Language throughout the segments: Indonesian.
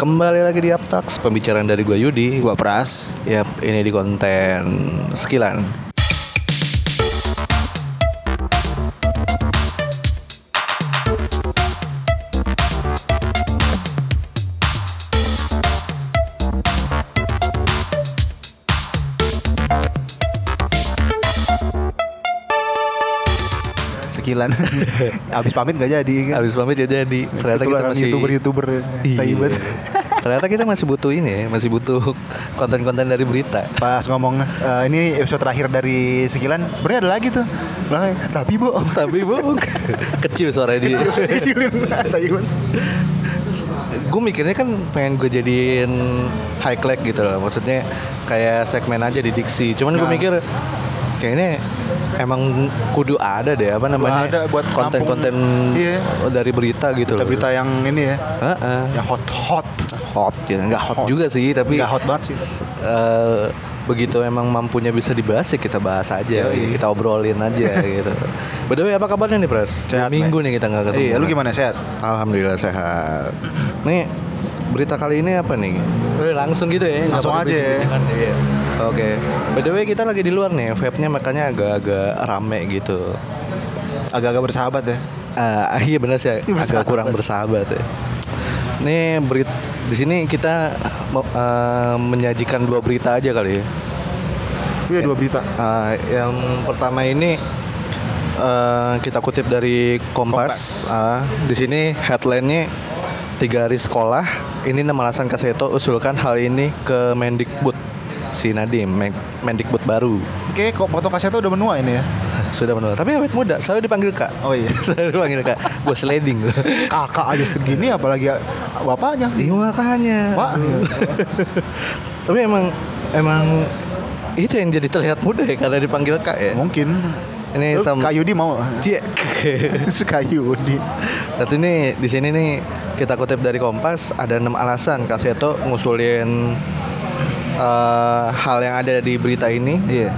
Kembali lagi di Aptax, pembicaraan dari gue Yudi. Gua Pras. Yap, ini di konten sekilan. Sekilan. Abis pamit gak jadi. kan? Habis pamit ya jadi. Ternyata kita Ketularan masih youtuber-youtuber. Iya. Tai banget. Ternyata kita masih butuh ini ya, masih butuh konten-konten dari berita. Pas ngomong eh, ini episode terakhir dari Sekilan, sebenarnya ada lagi tuh. Bilangnya, tapi bu, Tapi bu, kecil suara dia. kecilin. Tai banget. gue mikirnya kan pengen gue jadiin highlight gitu loh maksudnya kayak segmen aja di diksi cuman gue Nah. mikir kayaknya emang kudu ada deh apa namanya Ada buat konten-konten. Iya. dari berita gitu loh Berita-berita yang ini ya, Heeh. yang hot-hot. hot ya nggak hot, Hot. juga sih tapi Nggak hot banget sih. eh, begitu emang mampunya bisa dibahas ya kita bahas aja Yoi. kita obrolin aja gitu by the way apa kabarnya nih pres Sehat, minggu nih kita nggak ketemu Iya, lu gimana sehat? Alhamdulillah sehat. Nih berita kali ini apa nih? Udah langsung gitu ya? Langsung aja ya. iya. Oke. By the way kita lagi di luar nih, vape-nya makanya agak-agak rame gitu. Agak-agak bersahabat ya. Ah, iya benar sih, agak Bersahabat. kurang bersahabat ya. Nih berit di sini kita eh, menyajikan dua berita aja kali ya. Iya dua berita. Ah, yang pertama ini eh, kita kutip dari Kompas. Ah, di sini headline-nya tiga hari sekolah. Ini enam alasan Kaseto usulkan hal ini ke Mendikbud si Nadiem, Men- Mendikbud baru. Oke, kok foto kasetnya udah menua ini ya? Sudah menurut. Tapi awet muda, selalu dipanggil kak. Oh iya. selalu dipanggil kak. Gue sliding. Kakak aja segini apalagi bapaknya. Iya makanya. Pak. Tapi emang emang itu yang jadi terlihat muda ya karena dipanggil kak ya. Mungkin. Ini Lu sama Kak Yudi mau? Cie. Kak Yudi. Tapi ini di sini nih kita kutip dari Kompas ada enam alasan Kak Seto ngusulin eh, hal yang ada di berita ini Iya.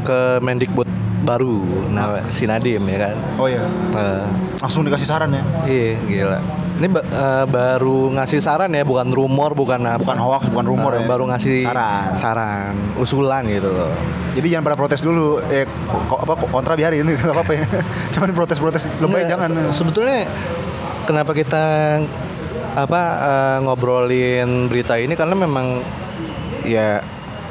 ke Mendikbud baru, nah si Nadiem ya kan. Oh iya. Eh, Langsung dikasih saran ya. iya gila. Ini eh, baru ngasih saran ya, bukan rumor, bukan apa. Bukan hoax, bukan rumor Eh, ya. Baru ngasih Saran. saran, usulan gitu loh. Jadi jangan pada protes dulu. Eh kok apa kontra biarin enggak apa-apa ya. Cuman protes-protes Nggak, jangan. se- Sebetulnya kenapa kita apa eh, ngobrolin berita ini karena memang ya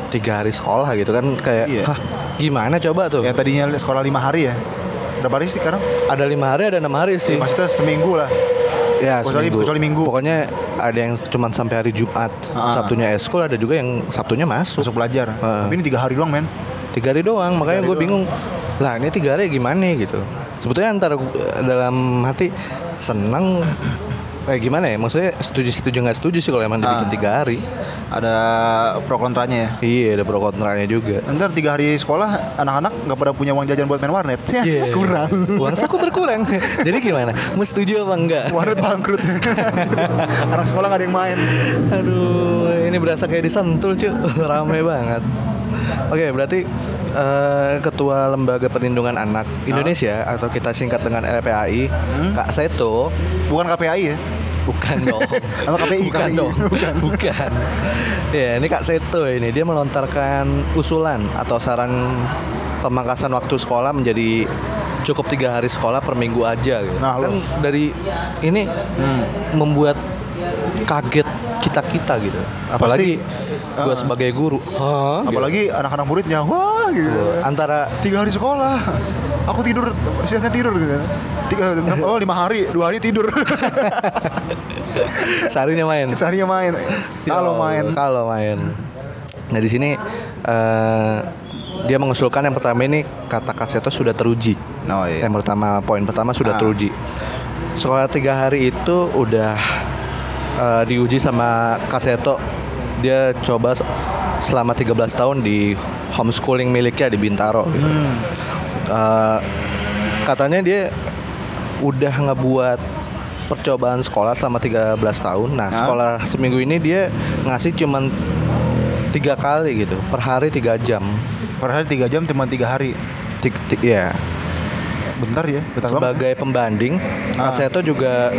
tiga hari sekolah gitu kan kayak Iya. hah gimana coba tuh Yang tadinya sekolah lima hari ya. Berapa hari sih sekarang? ada lima hari ada enam hari sih Maksudnya seminggu lah. ya kecuali- seminggu. kecuali minggu. pokoknya ada yang cuma sampai hari Jumat Ah. Sabtunya eskul ada juga yang Sabtunya masuk Masuk belajar. Heeh. Tapi ini tiga hari doang men. tiga hari doang makanya hari gue bingung lah ini tiga hari gimana gitu sebetulnya antara dalam hati senang kayak gimana ya maksudnya setuju setuju nggak setuju sih kalau emang dibikin Ah. tiga hari Ada pro kontranya ya. iya ada pro kontranya juga Ntar tiga hari sekolah anak-anak nggak pada punya uang jajan buat main warnet. Ya, Iya. kurang. uang saku berkurang jadi gimana mau setuju apa enggak Warnet bangkrut. Anak sekolah nggak ada yang main. aduh ini berasa kayak disentul cuy rame banget oke berarti eh, ketua lembaga perlindungan anak Indonesia atau kita singkat dengan LPAI Kak Seto Bukan KPAI ya. Bukan dong. Sama KPI Bukan kali. dong. Bukan. Ya, ini Kak Seto ini dia melontarkan usulan atau saran pemangkasan waktu sekolah menjadi cukup tiga hari sekolah per minggu aja gitu. Nah, kan. Hmm. dari ini membuat kaget kita kita gitu. Apalagi gue uh, sebagai guru. Hah? Gitu. Apalagi anak-anak muridnya, wah gitu. antara Tiga hari sekolah. Aku tidur, sisanya tidur gitu. Tiga, oh lima hari, dua hari tidur. seharinya main. Seharinya main. Kalau Ya main. Allah, Kalau main. Nah di sini eh, dia mengusulkan yang pertama ini kata Kaseto sudah teruji. Oh Yang pertama poin pertama sudah Ah. teruji. Sekolah tiga hari itu udah eh, diuji sama Kaseto. Dia coba se- selama 13 tahun di homeschooling miliknya di Bintaro. gitu. Hmm. Eh, katanya dia udah ngebuat percobaan sekolah selama 13 tahun. Nah, Hah? sekolah seminggu ini dia ngasih cuman tiga kali gitu, per hari tiga jam. Per hari tiga jam cuma tiga hari. Tik, tik, ya. Bentar ya, bentar. Sebagai pembanding, Ah. Kaseto juga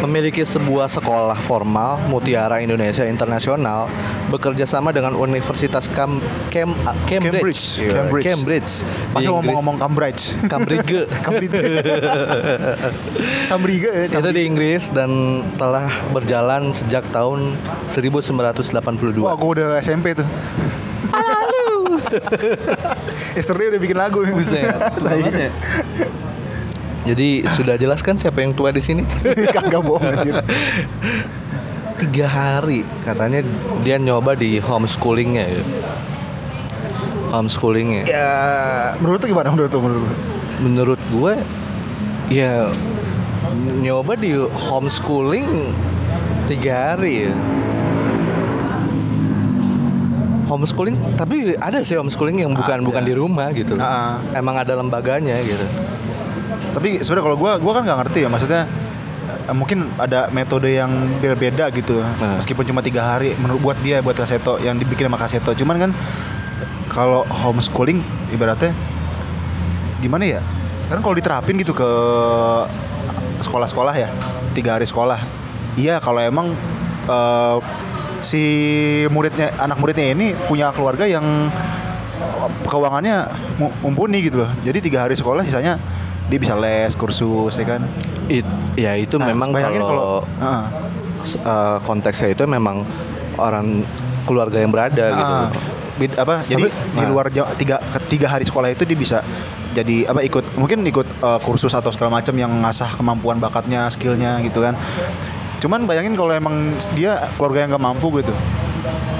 memiliki sebuah sekolah formal Mutiara Indonesia Internasional bekerja sama dengan Universitas Cam Cam ah, Cambridge. Cambridge. Iya, Cambridge. Cambridge. Masa ngomong-ngomong Cambridge. Cambridge. Cambridge. Cambridge. Itu di Inggris dan telah berjalan sejak tahun 1982. Wah, gue udah SMP tuh. Yesterday udah bikin lagu. Buset, ya. Jadi sudah jelas kan siapa yang tua di sini? Kagak bohong anjir. Tiga hari katanya dia nyoba di homeschoolingnya ya. Homeschoolingnya. Ya, menurut tuh gimana menurut tuh menurut lu? Menurut gue ya nyoba di homeschooling tiga hari ya. Homeschooling tapi ada sih homeschooling yang bukan Ada. bukan di rumah gitu. Ah. Emang ada lembaganya gitu. Tapi sebenarnya kalau gua gua kan nggak ngerti ya maksudnya eh, mungkin ada metode yang berbeda gitu Nah. meskipun cuma tiga hari menurut buat dia buat Kaseto yang dibikin sama Kaseto cuman kan kalau homeschooling ibaratnya gimana ya sekarang kalau diterapin gitu ke sekolah-sekolah ya tiga hari sekolah iya kalau emang eh, si muridnya anak muridnya ini punya keluarga yang keuangannya mu- mumpuni gitu loh. Jadi tiga hari sekolah sisanya dia bisa les kursus ya kan? It, ya itu Nah, memang kalau s- eh, konteksnya itu memang orang keluarga yang berada gitu. Ah, bid- apa jadi Tapi- di nah. luar jam, tiga ketiga hari sekolah itu dia bisa jadi apa ikut mungkin ikut eh, kursus atau segala macam yang ngasah kemampuan bakatnya skillnya gitu kan cuman bayangin kalau emang dia keluarga yang nggak mampu gitu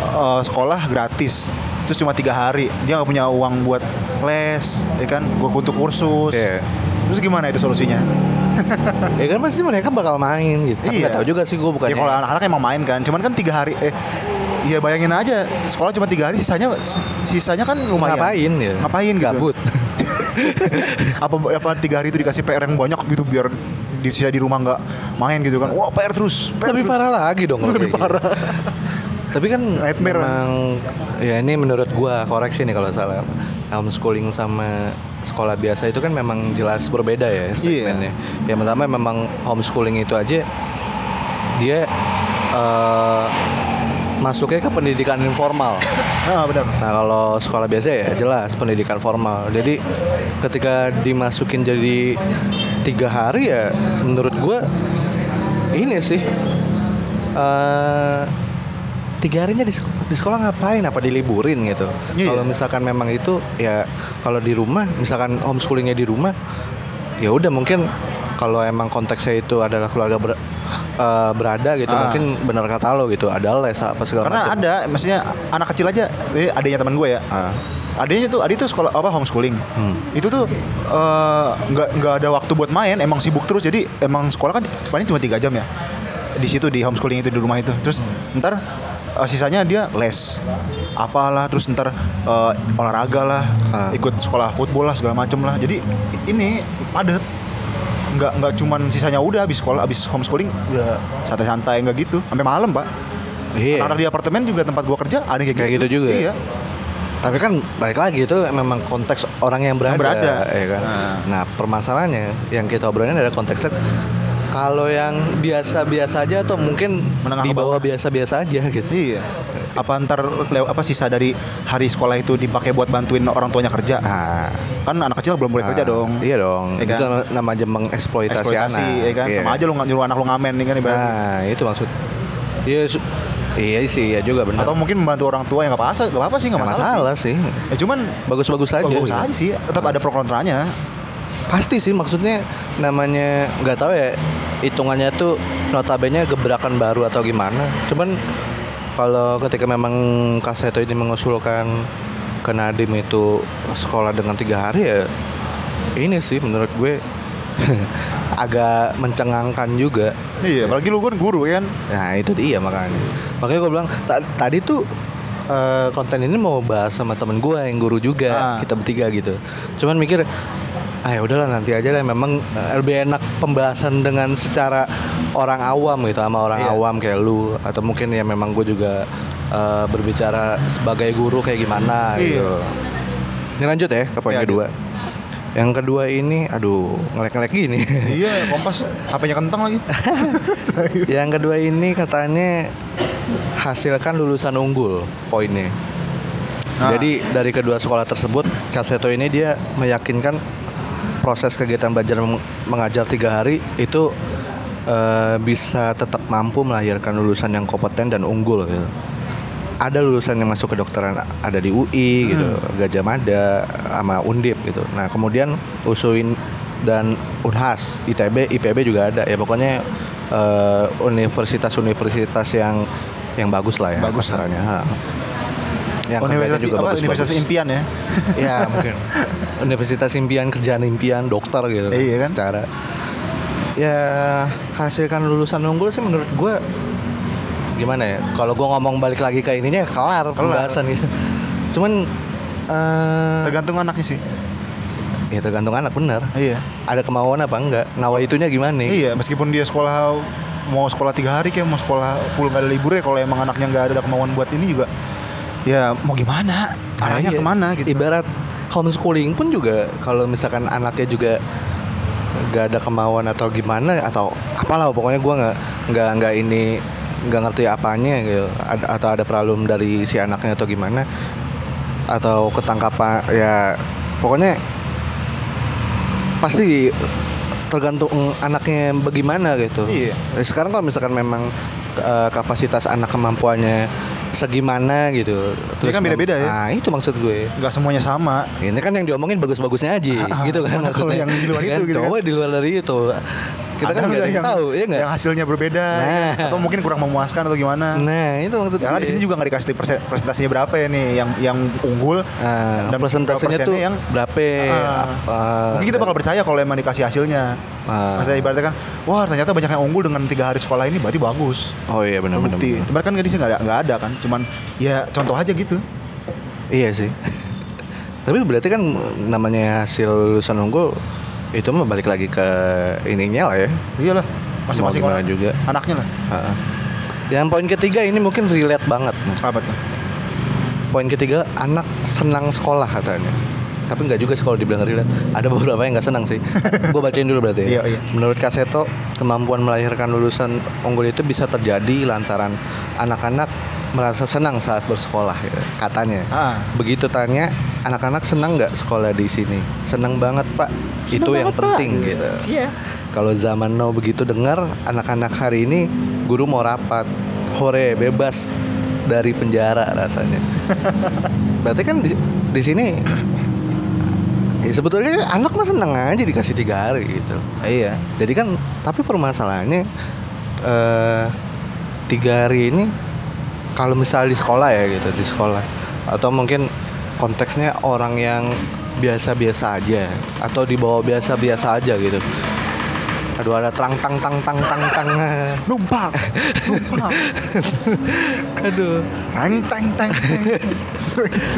eh, sekolah gratis terus cuma tiga hari dia nggak punya uang buat les ya kan gue untuk kursus Iya. terus gimana itu solusinya Ya kan pasti mereka bakal main gitu. Tapi Iya. nggak tahu juga sih gue bukannya. Ya kalau anak-anak emang main kan, cuman kan tiga hari eh Iya bayangin aja sekolah cuma tiga hari sisanya sisanya kan lumayan. Ngapain ya? Ngapain gitu? Gabut. apa apa tiga hari itu dikasih PR yang banyak gitu biar di sisa di rumah nggak main gitu kan? Wah PR terus. PR Lebih terus. parah lagi dong Lebih gitu. parah. Tapi kan Nightmare. memang ya ini menurut gua koreksi nih kalau salah. Homeschooling sama sekolah biasa itu kan memang jelas berbeda ya segmennya. Yang pertama memang homeschooling itu aja dia eh, masuknya ke pendidikan informal. Ah benar. Nah kalau sekolah biasa ya jelas pendidikan formal. Jadi ketika dimasukin jadi tiga hari ya menurut gue ini sih eh tiga harinya di, di sekolah ngapain? Apa diliburin gitu? Iya. Kalau misalkan memang itu ya kalau di rumah, misalkan homeschoolingnya di rumah, ya udah mungkin kalau emang konteksnya itu adalah keluarga ber- eh, berada gitu, Ah. mungkin benar kata lo gitu, ada les apa segala Karena macam. ada, maksudnya anak kecil aja, ini adanya teman gue ya. Ah. Adanya tuh, adik tuh sekolah apa homeschooling. Itu tuh eh, nggak nggak ada waktu buat main, emang sibuk terus. Jadi emang sekolah kan paling cuma tiga jam ya. Di situ di homeschooling itu di rumah itu. Terus ntar eh, sisanya dia les, apalah. Terus ntar eh, olahraga lah, Ah. ikut sekolah football lah segala macem lah. Jadi ini padat. Nggak nggak cuman sisanya udah habis sekolah, habis homeschooling udah santai-santai nggak gitu. Sampai malam pak. Iya. Di apartemen juga tempat gua kerja ada kayak, Kayak gitu juga ya? Iya. Tapi kan balik lagi itu memang konteks orang yang berada, Yang berada. ya kan. Nah. Nah, permasalahannya yang kita obrolin ada konteksnya kalau yang biasa-biasa aja atau mungkin Menengah di bawah. biasa-biasa aja gitu. Iya. Apa ntar lew- apa sisa dari hari sekolah itu dipakai buat bantuin orang tuanya kerja? Ah, Kan anak kecil belum boleh kerja ah, dong. Iya dong. Iya kan? Itu nama aja mengeksploitasi Eksploitasi, anak. ya kan? Iya. Sama aja lu nggak nyuruh anak lu ngamen nih kan ibaratnya. Nah, itu maksud. Iya, su- iya sih, ya juga benar. Atau mungkin membantu orang tua yang nggak apa-apa, nggak apa-apa sih, nggak masalah, masalah sih. sih. Ya cuman Bagus-bagus aja. bagus gitu. aja sih. Tetap ada pro kontranya. Pasti sih maksudnya namanya nggak tahu ya hitungannya tuh notabene gebrakan baru atau gimana. Cuman kalau ketika memang Kaseto ini mengusulkan ke Nadim itu sekolah dengan tiga hari ya ini sih menurut gue agak mencengangkan juga. Iya, apalagi lu kan guru kan. Nah itu dia makanya. Makanya gue bilang "Ta- tadi tuh eh, konten ini mau bahas sama temen gue yang guru juga Ah. kita bertiga gitu. Cuman mikir ah ya udahlah nanti aja lah memang eh, lebih enak pembahasan dengan secara orang awam gitu sama orang Iya. awam kayak lu atau mungkin ya memang gue juga eh, berbicara sebagai guru kayak gimana Iya. gitu. Ini lanjut ya ke poin Iya, kedua. yang kedua ini aduh ngelek-ngelek gini iya kompas HP-nya kentang lagi yang kedua ini katanya hasilkan lulusan unggul poinnya Nah. jadi dari kedua sekolah tersebut Kaseto ini dia meyakinkan proses kegiatan belajar meng- mengajar tiga hari itu eh, bisa tetap mampu melahirkan lulusan yang kompeten dan unggul gitu. Ada lulusan yang masuk ke dokteran ada di UI gitu, Gajah Mada sama Undip gitu. Nah, kemudian USUIN dan Unhas, ITB, IPB juga ada. Ya pokoknya eh, universitas-universitas yang yang bagus lah ya Bagus, kasarannya. Ha. Yang Universitas juga apa, bagus-bagus. Universitas impian ya ya mungkin universitas impian kerjaan impian dokter gitu Iya kan? secara ya hasilkan lulusan unggul sih menurut gue gimana ya? Kalau gue ngomong balik lagi ke ininya kelar, pembahasan gitu. Cuman eh tergantung anaknya sih. Ya tergantung anak bener. Iya. Ada kemauan apa enggak? Nawa itunya gimana iya meskipun dia sekolah mau sekolah tiga hari kayak mau sekolah full nggak ada libur ya kalau emang anaknya nggak ada kemauan buat ini juga ya mau gimana? Arahnya Nah, iya. ke mana gitu? Ibarat homeschooling pun juga kalau misalkan anaknya juga nggak ada kemauan atau gimana atau apalah pokoknya gua nggak nggak nggak ini nggak ngerti apanya gitu ada, atau ada problem dari si anaknya atau gimana atau ketangkapan ya pokoknya pasti tergantung anaknya bagaimana gitu. Iya. Sekarang kalau misalkan memang eh, kapasitas anak kemampuannya segimana gitu. Iya kan beda-beda ya. Nah, itu maksud gue. nggak semuanya sama Ini kan yang diomongin bagus-bagusnya aja Ah, gitu kan kalau maksudnya. yang di luar Kan, itu gitu Coba di luar dari itu. Kita kan nggak yang, tahu, ya nggak? yang hasilnya berbeda Nah. atau mungkin kurang memuaskan atau gimana Nah, itu maksud Ya kan gue. di sini juga nggak dikasih presentasinya berapa ya nih yang yang unggul Nah, dan presentasinya tuh yang berapa? Ah. apa, mungkin kita bakal percaya kalau emang dikasih hasilnya. Ah. Maksudnya ibaratnya kan, wah ternyata banyak yang unggul dengan tiga hari sekolah ini berarti bagus. Oh iya benar-benar. Terbukti. Cuman kan di sini nggak ada nggak ada kan, cuman ya contoh aja gitu. Iya sih. Tapi berarti kan namanya hasil lulusan unggul itu mah balik lagi ke ininya lah ya. Iyalah, masing-masing orang juga. anaknya lah. Heeh. Yang poin ketiga ini mungkin relate banget. Apa tuh? Poin ketiga anak senang sekolah katanya. Tapi nggak juga sih kalau dibilang relate. Ada beberapa yang nggak senang sih. Gue bacain dulu berarti. Iya, ya. iya. Menurut Kaseto, kemampuan melahirkan lulusan unggul itu bisa terjadi lantaran anak-anak merasa senang saat bersekolah ya, katanya. Ah. Begitu tanya, anak-anak senang nggak sekolah di sini? Senang banget pak. itu yang banget, Pak. penting gitu. Iya. Kalau zaman now begitu dengar anak-anak hari ini guru mau rapat, hore bebas dari penjara rasanya. Berarti kan di, di sini ya sebetulnya anak mah seneng aja dikasih tiga hari gitu. Iya. Jadi kan tapi permasalahannya eh tiga hari ini kalau misalnya di sekolah ya gitu di sekolah atau mungkin konteksnya orang yang biasa-biasa aja atau di bawah biasa-biasa aja gitu. Aduh ada tang tang tang tang tang tang. Numpang. Numpang. Aduh, Tang tang tang.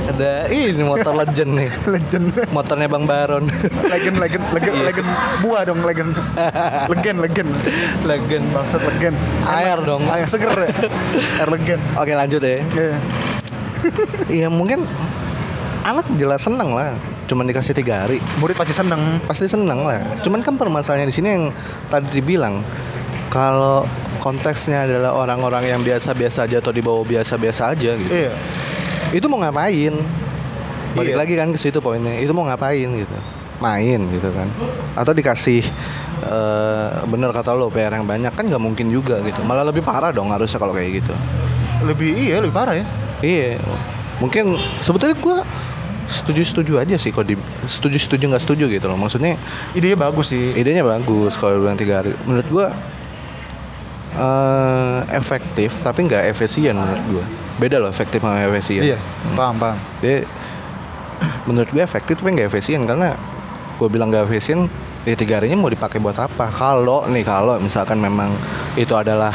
ada ini motor legend nih. legend. Motornya Bang Baron. legend legend legend Iya. legend buah dong legend. legend legend. legend. Bangsat legend. Air dong. Air seger ya. Air legend. Oke lanjut ya. Iya. Iya mungkin anak jelas seneng lah. Cuman dikasih tiga hari. Murid pasti seneng. pasti seneng lah. Cuman kan permasalahannya di sini yang tadi dibilang kalau konteksnya adalah orang-orang yang biasa-biasa aja atau di bawah biasa-biasa aja gitu. Iya. Itu mau ngapain? Balik Iya. lagi kan ke situ poinnya. Itu mau ngapain gitu? Main gitu kan. Atau dikasih eh bener kata lo PR yang banyak kan nggak mungkin juga gitu. Malah lebih parah dong harusnya kalau kayak gitu. Lebih iya lebih parah ya. Iya. Mungkin sebetulnya gua setuju-setuju aja sih kalau di setuju-setuju nggak setuju gitu loh. Maksudnya Idenya bagus sih. idenya bagus kalau bilang tiga hari menurut gua eh efektif tapi nggak efisien menurut gua beda loh efektif sama efisien Iya. Paham paham. dia menurut gua efektif tapi nggak efisien karena gua bilang nggak efisien ya tiga harinya mau dipakai buat apa kalau nih kalau misalkan memang itu adalah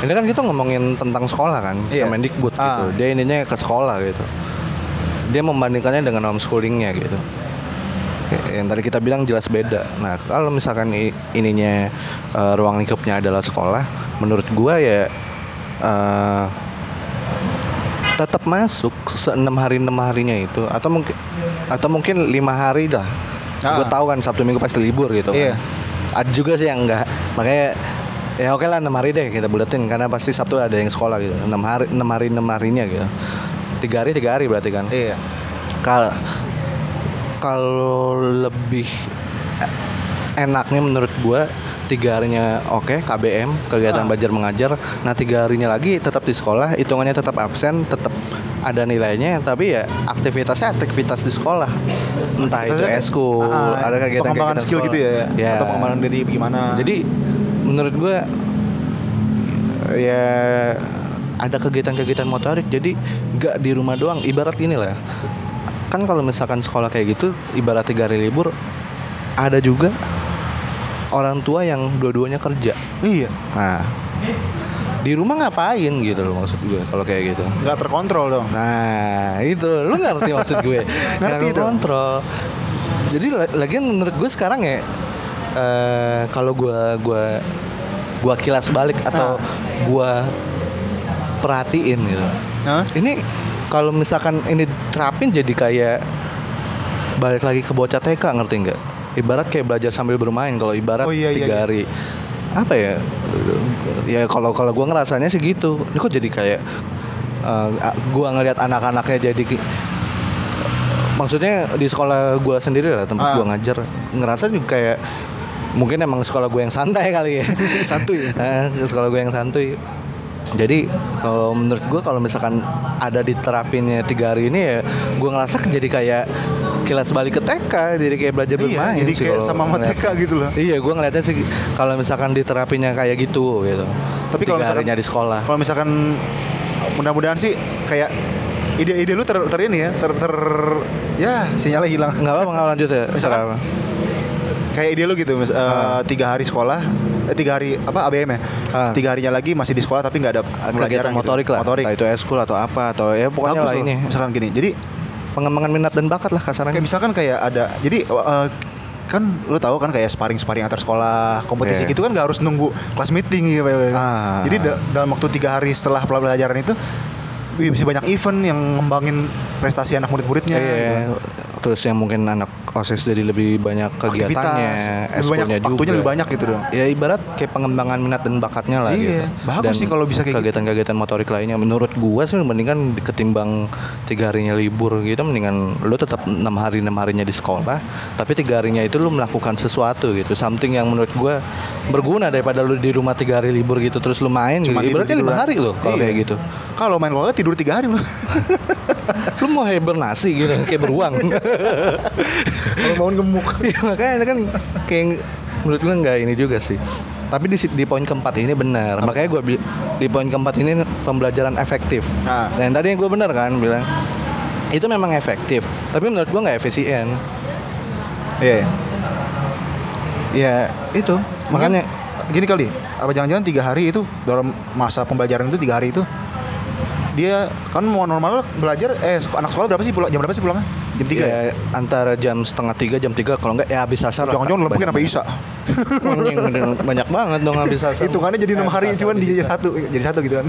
ini kan kita ngomongin tentang sekolah kan Iya. Kemendikbud gitu Ah. dia ininya ke sekolah gitu dia membandingkannya dengan homeschoolingnya gitu yang tadi kita bilang jelas beda. Nah, kalau misalkan ininya eh, ruang lingkupnya adalah sekolah, menurut gua ya eh, tetap masuk enam hari enam harinya itu atau mungkin atau mungkin lima hari lah Ah. gue tahu kan sabtu minggu pasti libur gitu kan. Iya. ada juga sih yang enggak makanya ya oke lah enam hari deh kita buletin karena pasti sabtu ada yang sekolah gitu enam hari enam hari enam harinya gitu tiga hari tiga hari berarti kan Iya. Kal kalau lebih enaknya menurut gua tiga harinya oke KBM kegiatan Ah. belajar mengajar nah tiga harinya lagi tetap di sekolah hitungannya tetap absen tetap ada nilainya tapi ya aktivitasnya aktivitas di sekolah entah itu eskul ah, ada kegiatan pengembangan skill gitu ya, ya. atau pengembangan diri gimana jadi menurut gua ya ada kegiatan-kegiatan motorik jadi nggak di rumah doang. Ibarat gini lah kan kalau misalkan sekolah kayak gitu ibarat tiga hari libur ada juga orang tua yang dua-duanya kerja. Iya. Nah di rumah ngapain gitu loh maksud gue kalau kayak gitu? Nggak terkontrol dong. Nah itu. Lu ngerti maksud gue? Ngerti Nggak dong. kontrol Jadi la- lagian menurut gue sekarang ya eh Kalau gue gua, gua kilas balik atau gua perhatiin gitu Hah? Ini kalau misalkan ini terapin jadi kayak Balik lagi ke bocah TK ngerti nggak? Ibarat kayak belajar sambil bermain Kalau ibarat Oh, iya, iya, tiga iya. hari apa ya ya kalau kalau gue ngerasanya sih gitu ini kok jadi kayak eh, gua ngelihat anak-anaknya jadi maksudnya di sekolah gua sendiri lah tempat Ah. gua ngajar ngerasa juga kayak mungkin emang sekolah gue yang santai kali ya Santuy. Eh, sekolah gue yang santuy jadi kalau menurut gue kalau misalkan ada diterapinnya tiga hari ini ya gue ngerasa jadi kayak kilas balik ke TK jadi kayak belajar Iya, bermain jadi sih kayak sama sama. TK gitu loh. Iya, gue ngeliatnya sih kalau misalkan diterapinya kayak gitu gitu. Tapi kalau misalkan di sekolah. Kalau misalkan mudah-mudahan sih kayak ide-ide lu ter, ter ini ya, ter, ter ya sinyalnya hilang. Nggak apa-apa lanjut ya. Misalkan- Misalkan, Kayak ide lu gitu, mis, Ah. tiga hari sekolah, eh, tiga hari apa ABM ya? Ah. Tiga harinya lagi masih di sekolah tapi nggak ada kegiatan gitu. motorik lah. Motorik. Entah itu eskul atau apa atau ya pokoknya Bagus lah ini. Misalkan gini, jadi Pengembangan minat dan bakat lah kasarannya. kayak misalkan kayak ada, jadi eh, kan lu tahu kan kayak sparring-sparring antar sekolah kompetisi Oke. gitu kan nggak harus nunggu kelas meeting gitu. Ah. Jadi da- dalam waktu tiga hari setelah pelajaran itu wih, bisa banyak event yang ngembangin prestasi anak murid-muridnya Iya. gitu. Terus yang mungkin anak OSIS jadi lebih banyak kegiatannya, lebih banyak juga. waktunya lebih banyak gitu dong. Ya ibarat kayak pengembangan minat dan bakatnya lah Iya, gitu. bagus Dan sih kalau bisa kayak gitu. kegiatan-kegiatan motorik lainnya. Menurut gua sih mendingan ketimbang tiga harinya libur gitu, mendingan lu tetap enam hari enam harinya di sekolah, tapi tiga harinya itu lu melakukan sesuatu gitu, something yang menurut gua berguna daripada lu di rumah tiga hari libur gitu terus lu main Cuma gitu. Ibaratnya lima hari loh kalau Iya. kayak gitu. Kalau main bola tidur tiga hari lu. Lu mau hibernasi gitu kayak beruang. Kalau bangun gemuk. Iya makanya kan kayak menurut gue nggak ini juga sih. Tapi di di poin keempat ini benar. Makanya gue di poin keempat ini pembelajaran efektif. Ah. Dan tadi gue benar kan bilang itu memang efektif. Tapi menurut gue nggak efisien. Iya. Ya itu makanya gini kali, apa jangan-jangan tiga hari itu dalam masa pembelajaran itu tiga hari itu dia kan mau normal belajar eh anak sekolah berapa sih pulang jam berapa sih pulangnya jam tiga ya, ya, antara jam setengah tiga jam tiga kalau nggak ya habis asar. jangan-jangan lempukin sampai isa? Banyak banget dong habis asar. hitungannya jadi enam hari cuman di satu jadi satu gitu kan.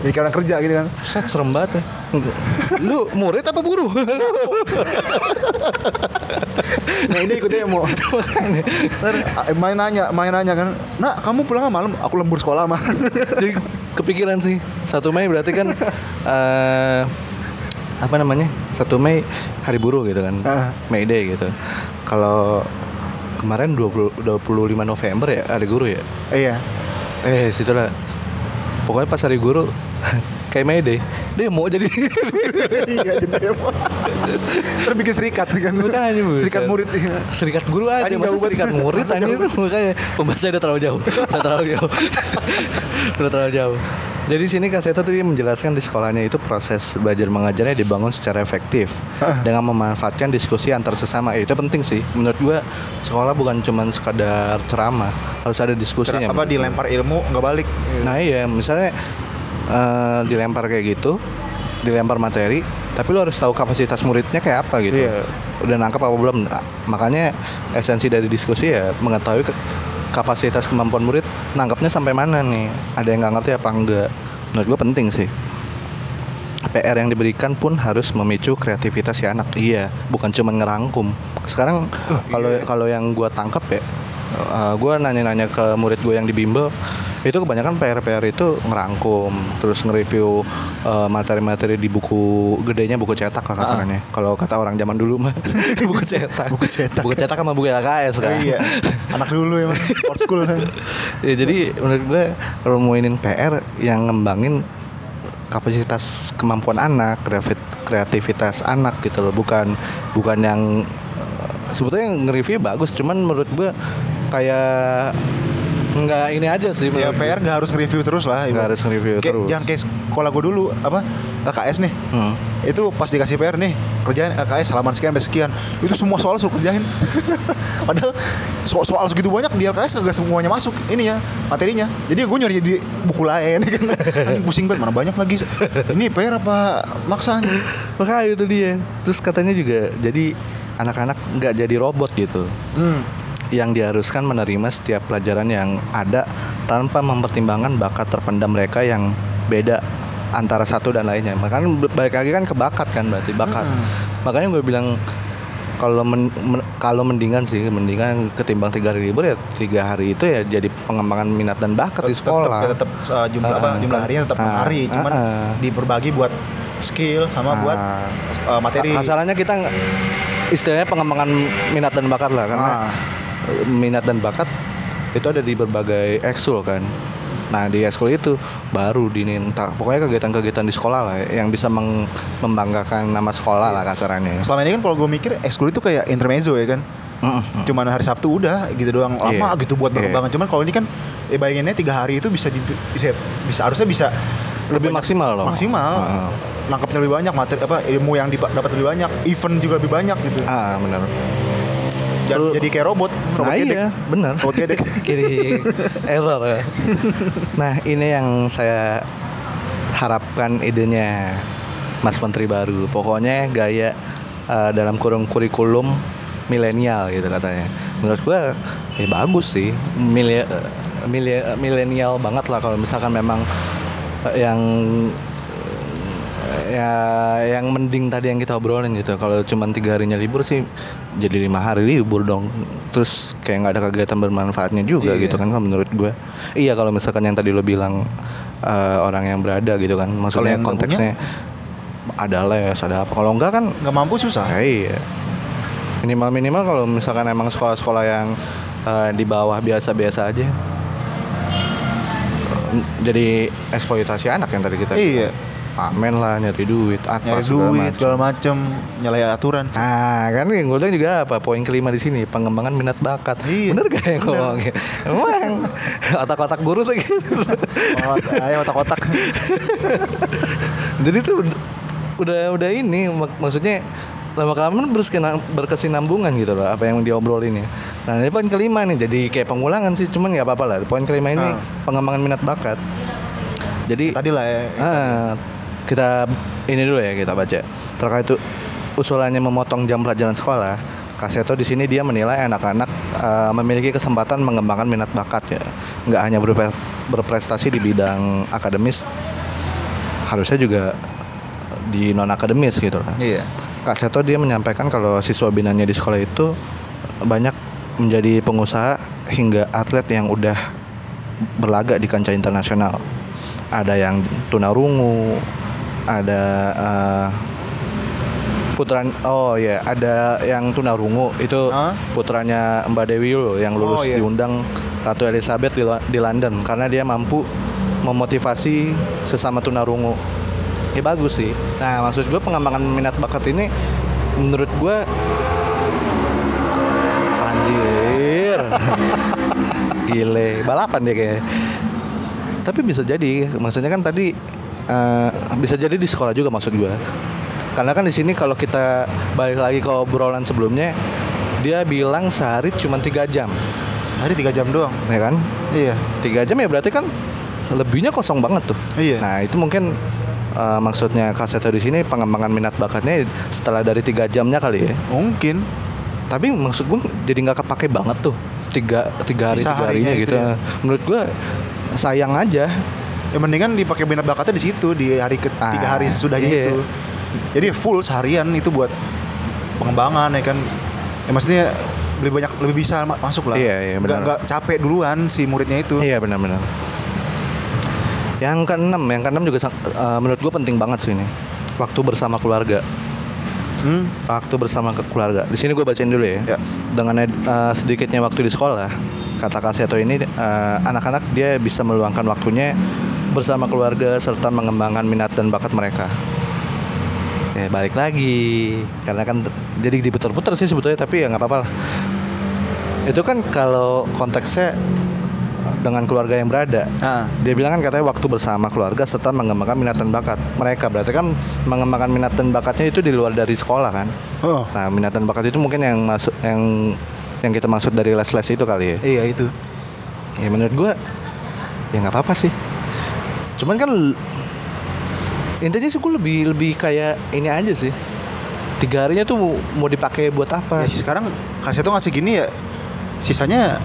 Jadi orang kerja gitu kan. Set serem banget ya. Lu murid apa guru? nah ini ikutnya mau Ntar, eh, main nanya main nanya kan. Nak kamu pulang malam? Aku lembur sekolah mah Jadi kepikiran sih. Satu Mei berarti kan eh apa namanya satu Mei hari buruh gitu kan Ah. May Day gitu. Kalau kemarin 20 25 November ya hari guru ya? Iya. Eh situlah. Pokoknya pas hari guru kayak May Day demo jadi. Iya jadi apa terus bikin serikat kan. Buset. serikat murid. Iya. serikat guru aja Anjing, masa serikat murid jauh. makanya pembahasannya udah terlalu jauh. Udah terlalu jauh. Udah terlalu jauh. Jadi sini Kak Seto tadi menjelaskan di sekolahnya itu proses belajar mengajarnya dibangun secara efektif dengan memanfaatkan diskusi antar sesama. Eh, itu penting sih. Menurut gua sekolah bukan cuma sekadar ceramah. Harus ada diskusinya. Apa dilempar ilmu nggak balik. Nah iya, misalnya eh, dilempar kayak gitu, dilempar materi, tapi lu harus tahu kapasitas muridnya kayak apa gitu. Iya. Udah nangkap apa belum? Nah, makanya esensi dari diskusi ya mengetahui ke- kapasitas kemampuan murid nangkapnya sampai mana nih. Ada yang nggak ngerti apa enggak? Menurut gua penting sih. PR yang diberikan pun harus memicu kreativitas si anak. Iya, bukan cuma ngerangkum. sekarang kalau kalau yang gua tangkep ya uh, gua nanya-nanya ke murid gue yang di bimbel itu kebanyakan PR-PR itu ngerangkum terus nge-review uh, materi-materi di buku gedenya buku cetak lah kasarannya kalau kata orang zaman dulu mah buku cetak. Buku cetak. buku cetak sama buku LKS kan. Iya. Anak dulu emang old school. Ya jadi menurut gue kalau mau inin PR yang ngembangin kapasitas kemampuan anak kreativitas anak gitu loh. Bukan bukan yang eh, sebetulnya nge-review bagus. Cuman menurut gue kayak nggak ini aja sih ya. PR nggak harus nge-review terus lah Nggak harus nge-review Kayak- terus. jangan kayak sekolah gue dulu apa LKS nih. Hmm. itu pas dikasih PR nih kerjain LKS halaman sekian sampai sekian. Itu semua soal suruh kerjain. Padahal so- soal segitu banyak di LKS gak semuanya masuk ini ya materinya. Jadi gue nyari di buku lain. Kan pusing banget mana banyak lagi. Ini PR apa maksa makanya itu dia. Terus katanya juga jadi anak-anak nggak jadi robot gitu. Hmm. Yang diharuskan menerima setiap pelajaran yang ada tanpa mempertimbangkan bakat terpendam mereka yang beda antara satu dan lainnya. Makanya balik lagi kan ke bakat kan berarti bakat. Makanya gue bilang kalau men- men- kalau mendingan sih mendingan ketimbang tiga hari libur ya tiga hari itu ya jadi pengembangan minat dan bakat di tetap sekolah. tetap uh, jumlah apa Ah, jumlah harinya tetap Ah, hari cuman ah, ah. diperbagi buat skill sama buat Ah. uh, materi Kasarannya kita istilahnya pengembangan minat dan bakat lah karena Ah. Minat dan bakat itu ada di berbagai ekskul kan. Nah di ekskul itu baru diminta pokoknya kegiatan-kegiatan di sekolah lah yang bisa meng- membanggakan nama sekolah lah kasarannya. selama ini kan kalau gue mikir ekskul itu kayak intermezzo ya kan Mm-mm. cuman hari Sabtu udah gitu doang lama Iya. gitu buat Iya. berkembangan cuman kalau ini kan eh bayanginnya tiga hari itu bisa di, bisa bisa harusnya bisa Lebih maksimal loh. maksimal Ah. nangkepnya lebih banyak materi apa ilmu yang dapat lebih banyak event juga lebih banyak gitu Ah benar. Ja- Terus- jadi kayak robot robot nah gedek. iya benar. robot gedek Kiri error ya. Nah ini yang saya harapkan idenya Mas Menteri baru. Pokoknya gaya eh, dalam kurung kurikulum milenial gitu katanya. Menurut gua ya bagus sih. Eh, milenial banget lah kalau misalkan memang eh, yang ya yang mending tadi yang kita obrolin gitu. Kalau cuma tiga harinya libur sih jadi lima hari libur dong. Terus kayak nggak ada kegiatan bermanfaatnya juga Iya. gitu kan kalau menurut gue iya kalau misalkan yang tadi lo bilang eh, orang yang berada gitu kan. Maksudnya konteksnya ada les ada apa. Kalau enggak kan nggak mampu susah. Ya iya. Minimal minimal kalau misalkan emang sekolah-sekolah yang eh, di bawah biasa-biasa aja. Jadi eksploitasi anak yang tadi kita iya pamen lah nyari duit apa nyari segala duit macem. segala macem nyalahi aturan Nah kan yang gue bilang juga apa poin kelima di sini pengembangan minat bakat. Iya, bener gak yang ngomongnya emang otak-otak guru tuh gitu. Oh, ayo otak-otak. Jadi tuh ud- udah udah ini mak- maksudnya lama kelamaan berkesinam- berkesinambungan gitu loh apa yang diobrolin ya. Nah ini poin kelima nih jadi kayak pengulangan sih cuman nggak apa-apa lah. Poin kelima ini Ah. pengembangan minat bakat. Jadi tadi lah ya. Ah, kita ini dulu ya kita baca terkait itu usulannya memotong jam pelajaran sekolah. Kaseto di sini dia menilai anak-anak eh, memiliki kesempatan mengembangkan minat bakat ya, nggak hanya berprestasi di bidang akademis, harusnya juga di non akademis gitu lah. iya Kak Seto dia menyampaikan kalau siswa binanya di sekolah itu banyak menjadi pengusaha hingga atlet yang udah berlaga di kancah internasional. Ada yang tunarungu, ada eh, putran oh ya ada yang tunarungu. Itu Hah? putranya Mbak Dewi loh yang lulus Oh, iya. diundang Ratu Elizabeth di, di London. Karena dia mampu memotivasi sesama tunarungu. Ya bagus sih. Nah maksud gue pengembangan minat bakat ini menurut gue anjir. Gile. Balapan dia kayak tapi bisa jadi. Maksudnya kan tadi eh, bisa jadi di sekolah juga maksud gue karena kan di sini kalau kita balik lagi ke obrolan sebelumnya dia bilang sehari cuma tiga jam. Sehari tiga jam doang? Ya kan? Iya. Tiga jam ya berarti kan lebihnya kosong banget tuh. Iya. nah itu mungkin eh, maksudnya kaseto di sini pengembangan minat bakatnya setelah dari tiga jamnya kali ya. Mungkin. Tapi maksud gue jadi nggak kepake banget tuh tiga tiga hari Sisa tiga harinya harinya gitu, itu ya. menurut gue sayang aja ya mendingan dipakai minat bakatnya di situ di hari ketiga Ah, hari sesudahnya iya. itu jadi full seharian itu buat pengembangan ya kan Ya maksudnya lebih banyak lebih bisa ma- masuk lah. Iya, iya, benar. nggak capek duluan si muridnya itu. Iya benar-benar. Yang keenam, yang keenam juga eh, menurut gue penting banget sih ini. Waktu bersama keluarga. Hmm. Waktu bersama ke keluarga. Di sini gue bacain dulu ya. Ya. Dengan eh, sedikitnya waktu di sekolah, kata Kak Seto ini eh, anak-anak dia bisa meluangkan waktunya bersama keluarga serta mengembangkan minat dan bakat mereka. Ya balik lagi, karena kan jadi diputar-putar sih sebetulnya, tapi ya nggak apa-apa lah. Itu kan kalau konteksnya dengan keluarga yang berada. Ah. Dia bilang kan katanya waktu bersama keluarga serta mengembangkan minat dan bakat mereka. Berarti kan mengembangkan minat dan bakatnya itu di luar dari sekolah kan. Oh. Nah, minat dan bakat itu mungkin yang masuk yang yang kita maksud dari les-les itu kali ya. Iya itu. Ya menurut gua ya nggak apa-apa sih. Cuman kan intinya sih gue lebih lebih kayak ini aja sih. Tiga harinya tuh mau dipakai buat apa? Ya, sekarang kasih tuh ngasih gini ya. Sisanya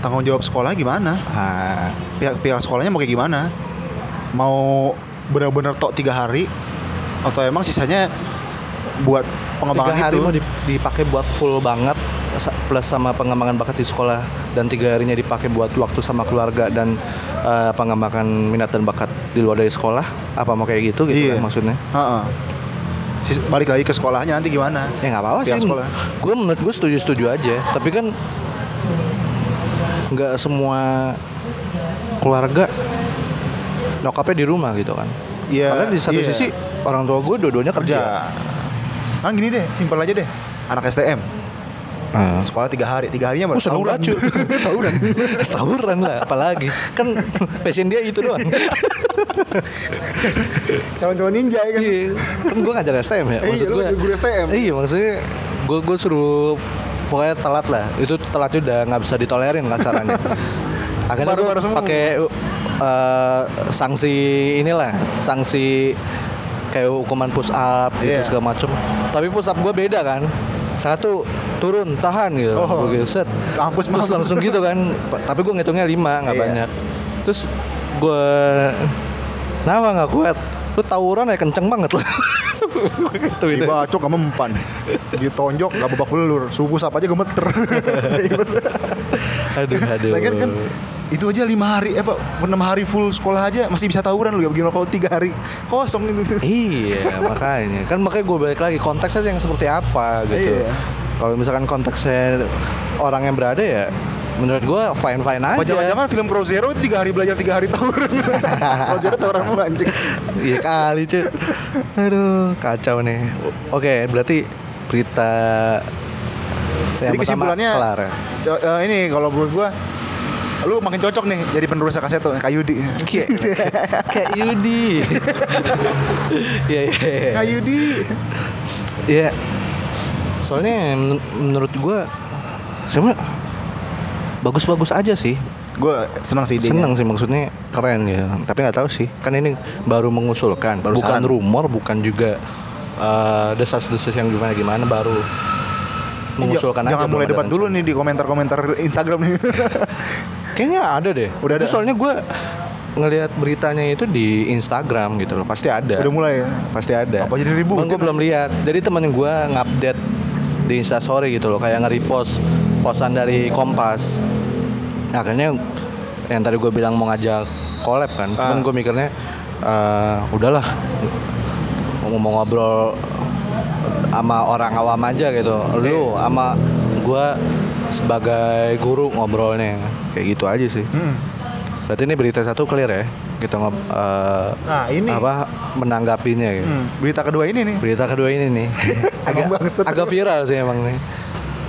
tanggung jawab sekolah gimana? Ah, Pihak pihak sekolahnya mau kayak gimana? Mau benar-benar tok tiga hari atau emang sisanya buat tiga pengembangan hari itu? mau dip- dipakai buat full banget plus sama pengembangan bakat di sekolah dan tiga harinya dipakai buat waktu sama keluarga dan eh, pengembangan minat dan bakat di luar dari sekolah apa mau kayak gitu gitu Iya. kan maksudnya Heeh. Sis- Balik lagi ke sekolahnya nanti gimana? ya nggak apa-apa sih sekolah. gue menurut gue setuju setuju aja tapi kan nggak semua keluarga nyokapnya di rumah gitu kan Iya, karena di satu iya. sisi orang tua gue dua-duanya kerja, kerja. Kan gini deh, simpel aja deh. Anak STM, Ah. sekolah tiga hari, tiga harinya Oh, baru seneng banget, cu. tawuran. Tawuran lah, apalagi kan passion dia itu doang. Calon-calon ninja ya kan. Iya, kan gue ngajar STM ya. Iya, lu gua- ngajar guru STM. Iya, maksudnya gue gue suruh pokoknya telat lah. Itu telatnya udah nggak bisa ditolerin kasarannya. Akhirnya gue pakai uh, sanksi inilah, sanksi kayak hukuman push up gitu Iya. segala macem. Tapi push up gue beda kan. Satu turun tahan gitu, Oh. Gitu, set. Mampus, Terus mampus. langsung gitu kan. Tapi gue ngitungnya lima nggak Iya. banyak. Terus gue Kenapa nggak kuat? Lu tawuran ya kenceng banget lu. gitu gitu. Dibacok gak mempan Ditonjok gak babak belur Subuh sap aja gemeter Aduh, aduh. Lagian kan itu aja lima hari, eh apa, enam hari full sekolah aja masih bisa tawuran lu ya begini kalau tiga hari kosong itu. Iya, makanya. Kan makanya gue balik lagi konteksnya yang seperti apa gitu. Iya. Kalau misalkan konteksnya orang yang berada ya menurut gue fine fine aja. Jangan-jangan film Crow Zero itu tiga hari belajar tiga hari tawuran. Crow Zero tawuran mulu anjing. Iya kali cuy. Aduh, kacau nih. Oke, berarti berita yang Jadi kesimpulannya kelar ya. co- eh, ini kalau menurut gua lu makin cocok nih jadi penerusnya kaseto kayak Yudi. Kayak kayak Yudi. Iya, iya. iya. Kayak Yudi. Iya. Soalnya men- menurut gua sebenarnya bagus-bagus aja sih. Gua senang sih idenya. Seneng sih maksudnya keren ya. Tapi nggak tahu sih. Kan ini baru mengusulkan, Baru bukan saran. rumor, bukan juga eh, desas-desus yang gimana-gimana baru mengusulkan aja. Jangan mulai debat dulu nih di komentar-komentar Instagram nih. Kayaknya ada deh. Udah ada. Soalnya gua ngelihat beritanya itu di Instagram gitu loh. Pasti ada. Udah mulai ya. Pasti ada. Apa jadi ributin? gue belum lihat. Jadi temen gue ngupdate di Instastory gitu loh, kayak nge-repost posan dari Kompas. Akhirnya yang tadi gue bilang mau ngajak collab kan, cuman Ah. gue mikirnya eh, udahlah mau mau ngobrol sama orang awam aja gitu. Lu sama gue sebagai guru ngobrolnya kayak gitu aja sih. Hmm. Berarti ini berita satu clear ya. Kita ngob eh, Nah, ini. apa menanggapinya gitu. Hmm, berita kedua ini nih. Berita kedua ini nih agak agak viral sih emang nih.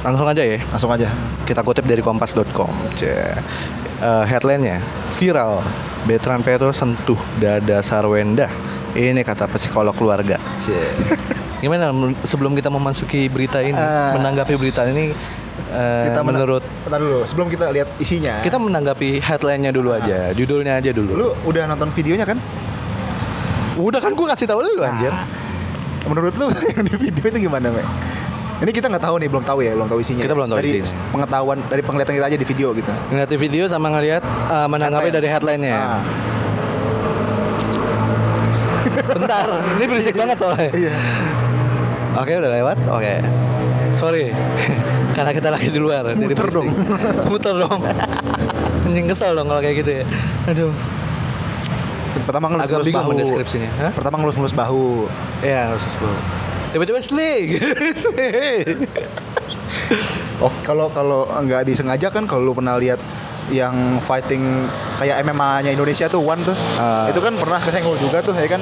Langsung aja ya. Langsung aja. Kita kutip dari kompas.com. Cie. Eh, headline-nya viral. Betran Peto sentuh dada Sarwenda. Ini kata psikolog keluarga. Gimana sebelum kita memasuki berita ini, Eh. menanggapi berita ini eh, Kita mena- menurut Bentar dulu, sebelum kita lihat isinya. kita menanggapi headline-nya dulu aja, judulnya aja dulu. lu udah nonton videonya kan? Udah kan gue kasih tahu lu anjir. Menurut lu yang di video itu gimana, Me? Ini kita nggak tahu nih, belum tahu ya, belum tahu isinya. Kita belum tahu dari isinya. pengetahuan dari penglihatan kita aja di video gitu. Ngeliat di video sama ngeliat eh, menanggapi Headline. dari headline-nya. Ah, Bentar, ini berisik banget soalnya. iya. Oke, udah lewat. Oke. Sorry. Karena kita lagi di luar. jadi Muter berisik. Muter dong. Anjing kesel dong kalau kayak gitu ya. Aduh. Pertama Agak ngelus-ngelus bahu. mendeskripsinya. Hah? Pertama ngelus-ngelus bahu. Ya harus bro. Tiba-tiba sling. Oh, kalau kalau nggak disengaja kan kalau lu pernah lihat yang fighting kayak MMA-nya Indonesia tuh One tuh. Ah. Itu kan pernah kesenggol juga tuh ya kan.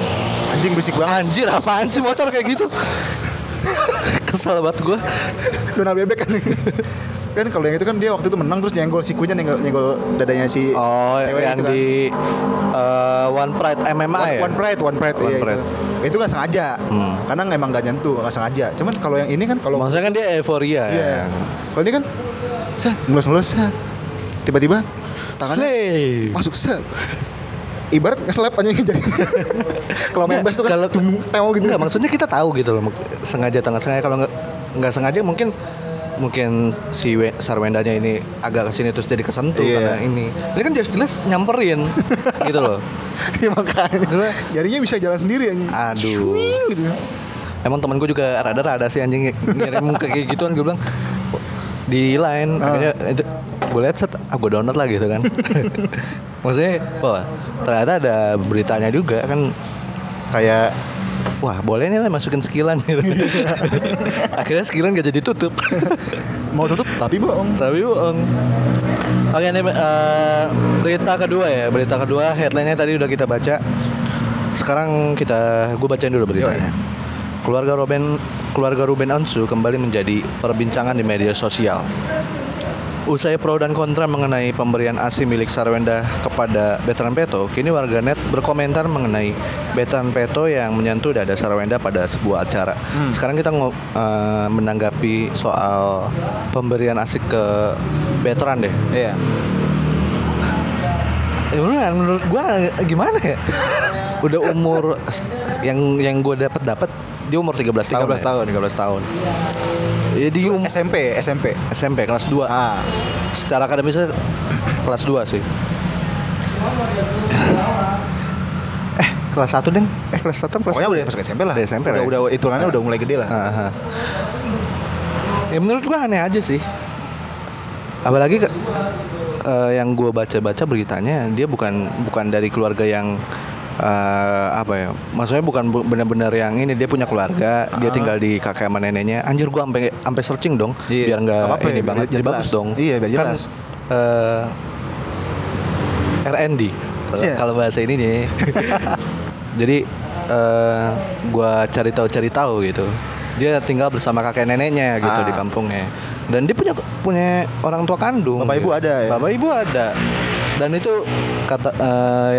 Anjing berisik banget. Anjir apaan sih motor kayak gitu? Kesel banget gue. Donald bebek kan. kan kalau yang itu kan dia waktu itu menang terus nyenggol sikunya nyenggol, nyenggol dadanya si Oh, cewek yang itu kan. di uh, One Pride MMA One, ya? one Pride, One Pride, One iya, Pride. Itu. Itu nggak sengaja, karena emang nggak nyentuh, nggak sengaja. Cuman kalau yang ini kan kalau Maksudnya kan dia euforia Iya. ya. Kalau ini kan set ngelus-ngelus set. Tiba-tiba tangannya Slay. masuk set. Ibarat nge-slap aja jadi. Kalau main bass tuh kan kalau gitu. Enggak, maksudnya kita tahu gitu loh sengaja atau nggak sengaja kalau nggak nggak sengaja mungkin mungkin si We- Sarwendanya ini agak ke sini terus jadi kesentuh Iya. karena ini. Ini kan jelas-jelas nyamperin gitu loh. Ya, makanya jarinya bisa jalan sendiri anjing. Aduh. Gitu. Emang temen gue juga rada-rada sih anjing ngirim kayak gitu kan gue bilang di line Ah. akhirnya itu gue lihat set ah gue download lah gitu kan maksudnya wah ternyata ada beritanya juga kan kayak wah boleh nih lah masukin skillan gitu. Akhirnya skillan gak jadi tutup. Mau tutup? Tapi bohong. tapi bohong. Oke ini eh, berita kedua ya. Berita kedua headline-nya tadi udah kita baca. Sekarang kita gue bacain dulu beritanya. Keluarga Ruben keluarga Ruben Onsu kembali menjadi perbincangan di media sosial Usai pro dan kontra mengenai pemberian ASI milik Sarwenda kepada Veteran Peto, kini warganet berkomentar mengenai Veteran Peto yang menyentuh dada Sarwenda pada sebuah acara. Sekarang kita eh, menanggapi soal pemberian ASI ke veteran deh. Iya. Ya, menurut gua gimana ya? Udah umur yang yang gua dapat dapat dia umur 13 tahun. 13 tahun. Ya, 13 tahun. Ya di um, SMP, SMP. SMP kelas 2. Ah. Secara akademisnya kelas 2 sih. Eh, kelas 1 deng. Eh, kelas 1 kelas Pokoknya udah masuk SMP lah. Udah SMP lah Udah, ya? udah hitungannya udah mulai gede lah. Aha. Ya menurut gua aneh aja sih. Apalagi ke, eh, yang gua baca-baca beritanya dia bukan bukan dari keluarga yang eh, apa ya? Maksudnya bukan bu- benar-benar yang ini dia punya keluarga, dia tinggal di kakek sama neneknya. Anjir gua sampai sampai searching dong Iya, biar nggak nggak apa-apa ini ya, banget jadi bagus dong. Iya, biar Kan, jelas. eh, RND kalau- kalau bahasa ininya. Jadi eh gua cari tahu cari tahu gitu. Dia tinggal bersama kakek neneknya gitu Ah. di kampungnya. Dan dia punya punya orang tua kandung. Bapak ibu gitu. ada ya? Bapak ibu ada. Dan itu kata eh,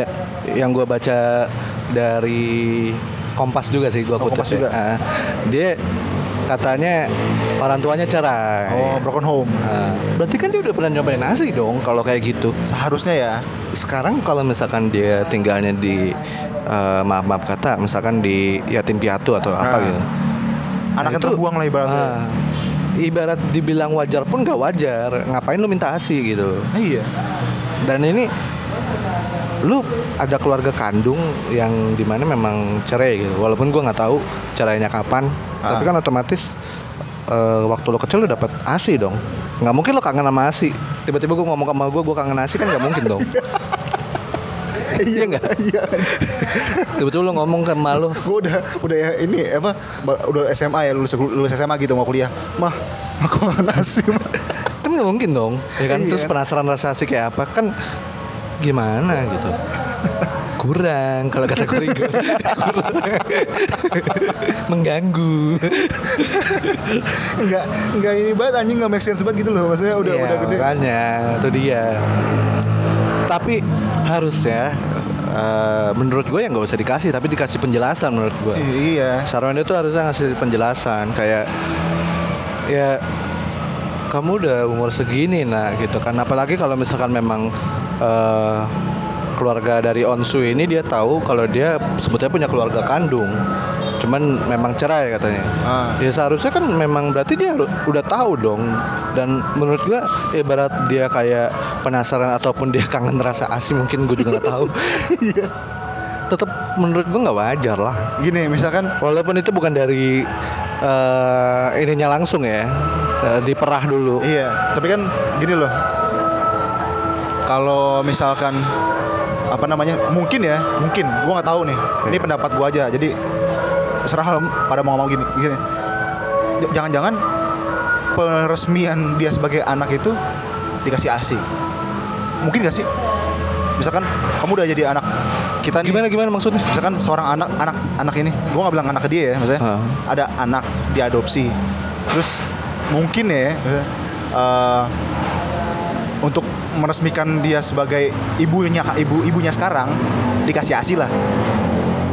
yang gua baca dari Kompas juga sih gua Oh, kutip Kompas ya. juga. Ah, dia katanya orang tuanya cerai. Oh, broken home. Ah, berarti kan dia udah pernah nyobain nasi dong kalau kayak gitu Seharusnya ya. sekarang kalau misalkan dia tinggalnya di eh, maaf maaf kata misalkan di yatim piatu atau apa Nah, gitu Anaknya itu- terbuang lah ibaratnya. ah, ibarat dibilang wajar pun nggak wajar ngapain lu minta asi gitu Iya. Dan ini lu ada keluarga kandung yang di mana memang cerai gitu. Walaupun gua nggak tahu cerainya kapan Ah. tapi kan otomatis eh, waktu lo kecil lu dapat asi dong. Nggak mungkin lo kangen sama asi tiba-tiba gua ngomong sama gua gua kangen asi kan nggak mungkin dong. Iya nggak? Iya. tiba-tiba lo ngomong ke emak lo gue udah udah ya ini apa udah SMA ya lulus lulus SMA gitu mau kuliah. Mah aku nasi mah kan nggak mungkin dong ya kan? Iya. terus penasaran rasa asi kayak apa? Kan gimana gitu? Kurang kalau kata Kurigo mengganggu. Nggak nggak ini banget anjing nggak make sense banget gitu loh. Maksudnya udah Iya, udah gede. makanya itu dia. Tapi harusnya eh, menurut gue ya nggak usah dikasih tapi dikasih penjelasan menurut gue iya. Sarwenda itu harusnya ngasih penjelasan kayak ya kamu udah umur segini nah gitu kan. Apalagi kalau misalkan memang eh, keluarga dari Onsu ini dia tahu kalau dia sebetulnya punya keluarga kandung. Cuman memang cerai katanya. Ah. ya seharusnya kan memang berarti dia udah- tahu dong. Dan menurut gua ibarat dia kayak penasaran ataupun dia kangen rasa asi mungkin gue juga nggak tahu. Iya. Tetap menurut gua nggak wajar lah. Gini misalkan Walaupun itu bukan dari eh ininya langsung ya. Eh, diperah dulu. Iya, tapi kan gini loh. Kalau misalkan apa namanya? Mungkin ya, mungkin. Gua nggak tahu nih. Ini pendapat gua aja. Jadi serah pada mau ngomong gini. Gini. Jangan-jangan peresmian dia sebagai anak itu dikasih ASI. Mungkin gak sih? Misalkan kamu udah jadi anak kita nih. Gimana gimana maksudnya? misalkan seorang anak anak anak ini gue nggak bilang anak ke dia ya maksudnya Heeh. ada anak diadopsi terus mungkin ya eh, untuk meresmikan dia sebagai ibunya ibu ibunya sekarang dikasih asi lah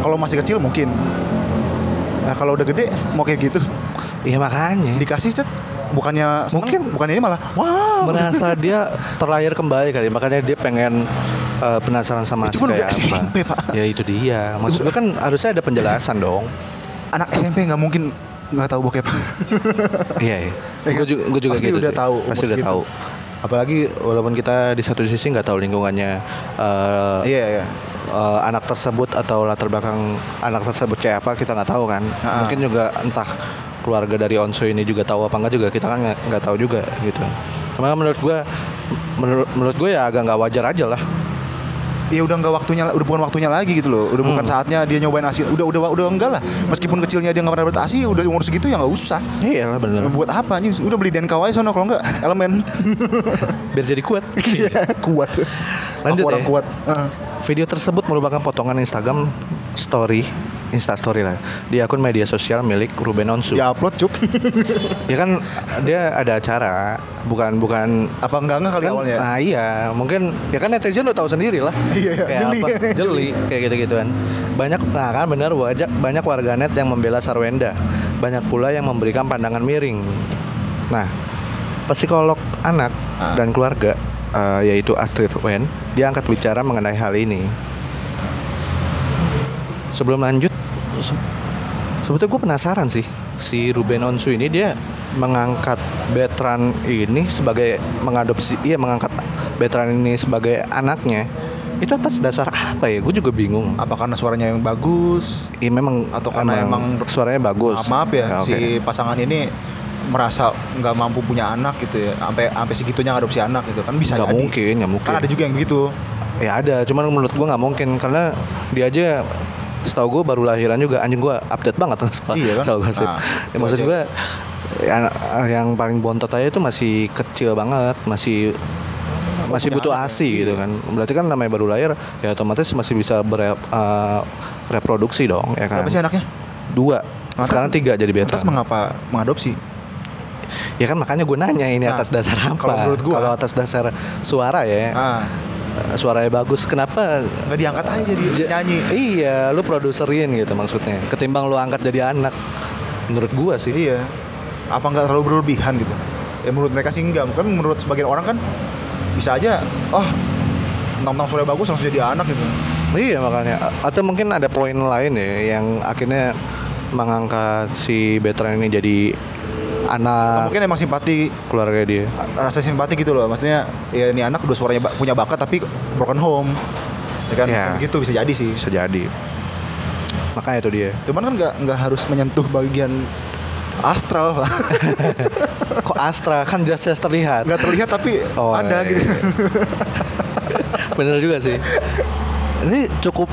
kalau masih kecil mungkin nah, kalau udah gede mau kayak gitu Iya makanya. dikasih set bukannya seneng, Mungkin. bukannya ini malah wow merasa dia terlahir kembali kali makanya dia pengen eh, penasaran sama Ya, cuman kayak SMP, apa. Pak. Ya itu dia. Maksud gue kan harusnya ada penjelasan dong. anak SMP nggak mungkin nggak tahu bokep Iya, iya. Ya Gue kan? juga, gua juga Pasti gitu udah sih. tahu Pasti udah segitu. tahu. Apalagi walaupun kita di satu sisi nggak tahu lingkungannya eh, iya iya eh, anak tersebut atau latar belakang anak tersebut kayak apa kita nggak tahu kan. Ah. Mungkin juga entah keluarga dari Onsu ini juga tahu apa enggak juga kita kan nggak tahu juga gitu. Cuma menurut gue menurut menurut gue ya agak nggak wajar aja lah. Ya udah nggak waktunya udah bukan waktunya lagi gitu loh udah bukan Hmm. saatnya dia nyobain asi udah udah udah enggak lah meskipun kecilnya dia nggak pernah dapet asi udah umur segitu ya nggak usah Iya lah bener. buat apa nih udah beli DNK aja sono kalau nggak elemen Biar jadi kuat. Iya, kuat Lanjut Aku orang ya. kuat Heeh. Video tersebut merupakan potongan Instagram story, Insta story lah, di akun media sosial milik Ruben Onsu. ya upload cuk Ya kan dia ada acara, bukan bukan apa enggak enggak kali kan, awalnya Nah iya, mungkin ya kan netizen udah tahu sendiri lah. Iya, iya, kayak jeli. apa? Jeli, kayak gitu-gituan. Banyak nah kan benar wajah banyak warganet yang membela Sarwenda. Banyak pula yang memberikan pandangan miring. Nah, psikolog anak Ah. dan keluarga eh, yaitu Astrid Wen, dia angkat bicara mengenai hal ini. Sebelum lanjut, se- sebetulnya gue penasaran sih si Ruben Onsu ini dia mengangkat Betran ini sebagai mengadopsi, iya mengangkat Betran ini sebagai anaknya. Itu atas dasar apa ya? Gue juga bingung. apa karena suaranya yang bagus Iya memang Atau karena emang- suaranya bagus. maaf, maaf ya oke. si pasangan ini merasa nggak mampu punya anak gitu ya sampai sampai segitunya ngadopsi anak gitu kan bisa Nggak jadi mungkin, nggak mungkin. kan ada juga yang begitu Ya ada, cuman menurut gua nggak mungkin karena dia aja setahu gue baru lahiran juga anjing gua update banget soal, Iya kan? soal gosip. Nah, ya, maksud gua yang, yang paling bontot aja itu masih kecil banget, masih masih butuh? ASI gitu kan. Berarti kan namanya baru lahir ya otomatis masih bisa bereproduksi dong ya kan. Berapa sih anaknya? Dua. Lantas- Sekarang tiga jadi beta. Lantas mengapa mengadopsi? Ya kan makanya gue nanya ini Nah, atas dasar apa? kalau menurut Kalau atas dasar suara ya, Ah, suaranya bagus. Kenapa nggak diangkat aja jadi Ja- nyanyi. Iya, lu produserin gitu maksudnya. Ketimbang lu angkat jadi anak. Menurut gua sih. Iya. Apa nggak terlalu berlebihan gitu? Ya menurut mereka sih enggak. Kan menurut sebagian orang kan bisa aja, oh, tentang suara bagus langsung jadi anak gitu. Iya makanya. Atau mungkin ada poin lain ya yang akhirnya mengangkat si Betran ini jadi anak mungkin emang simpati keluarga dia. rasa simpati gitu loh maksudnya ya ini anak udah suaranya punya bakat tapi broken home ya kan Iya. gitu bisa jadi sih Bisa jadi. Makanya itu dia. cuman kan nggak nggak harus menyentuh bagian astral Pak. Kok Astra kan jelas terlihat. nggak terlihat tapi Oh, ada iya, gitu iya. Bener juga sih. Ini cukup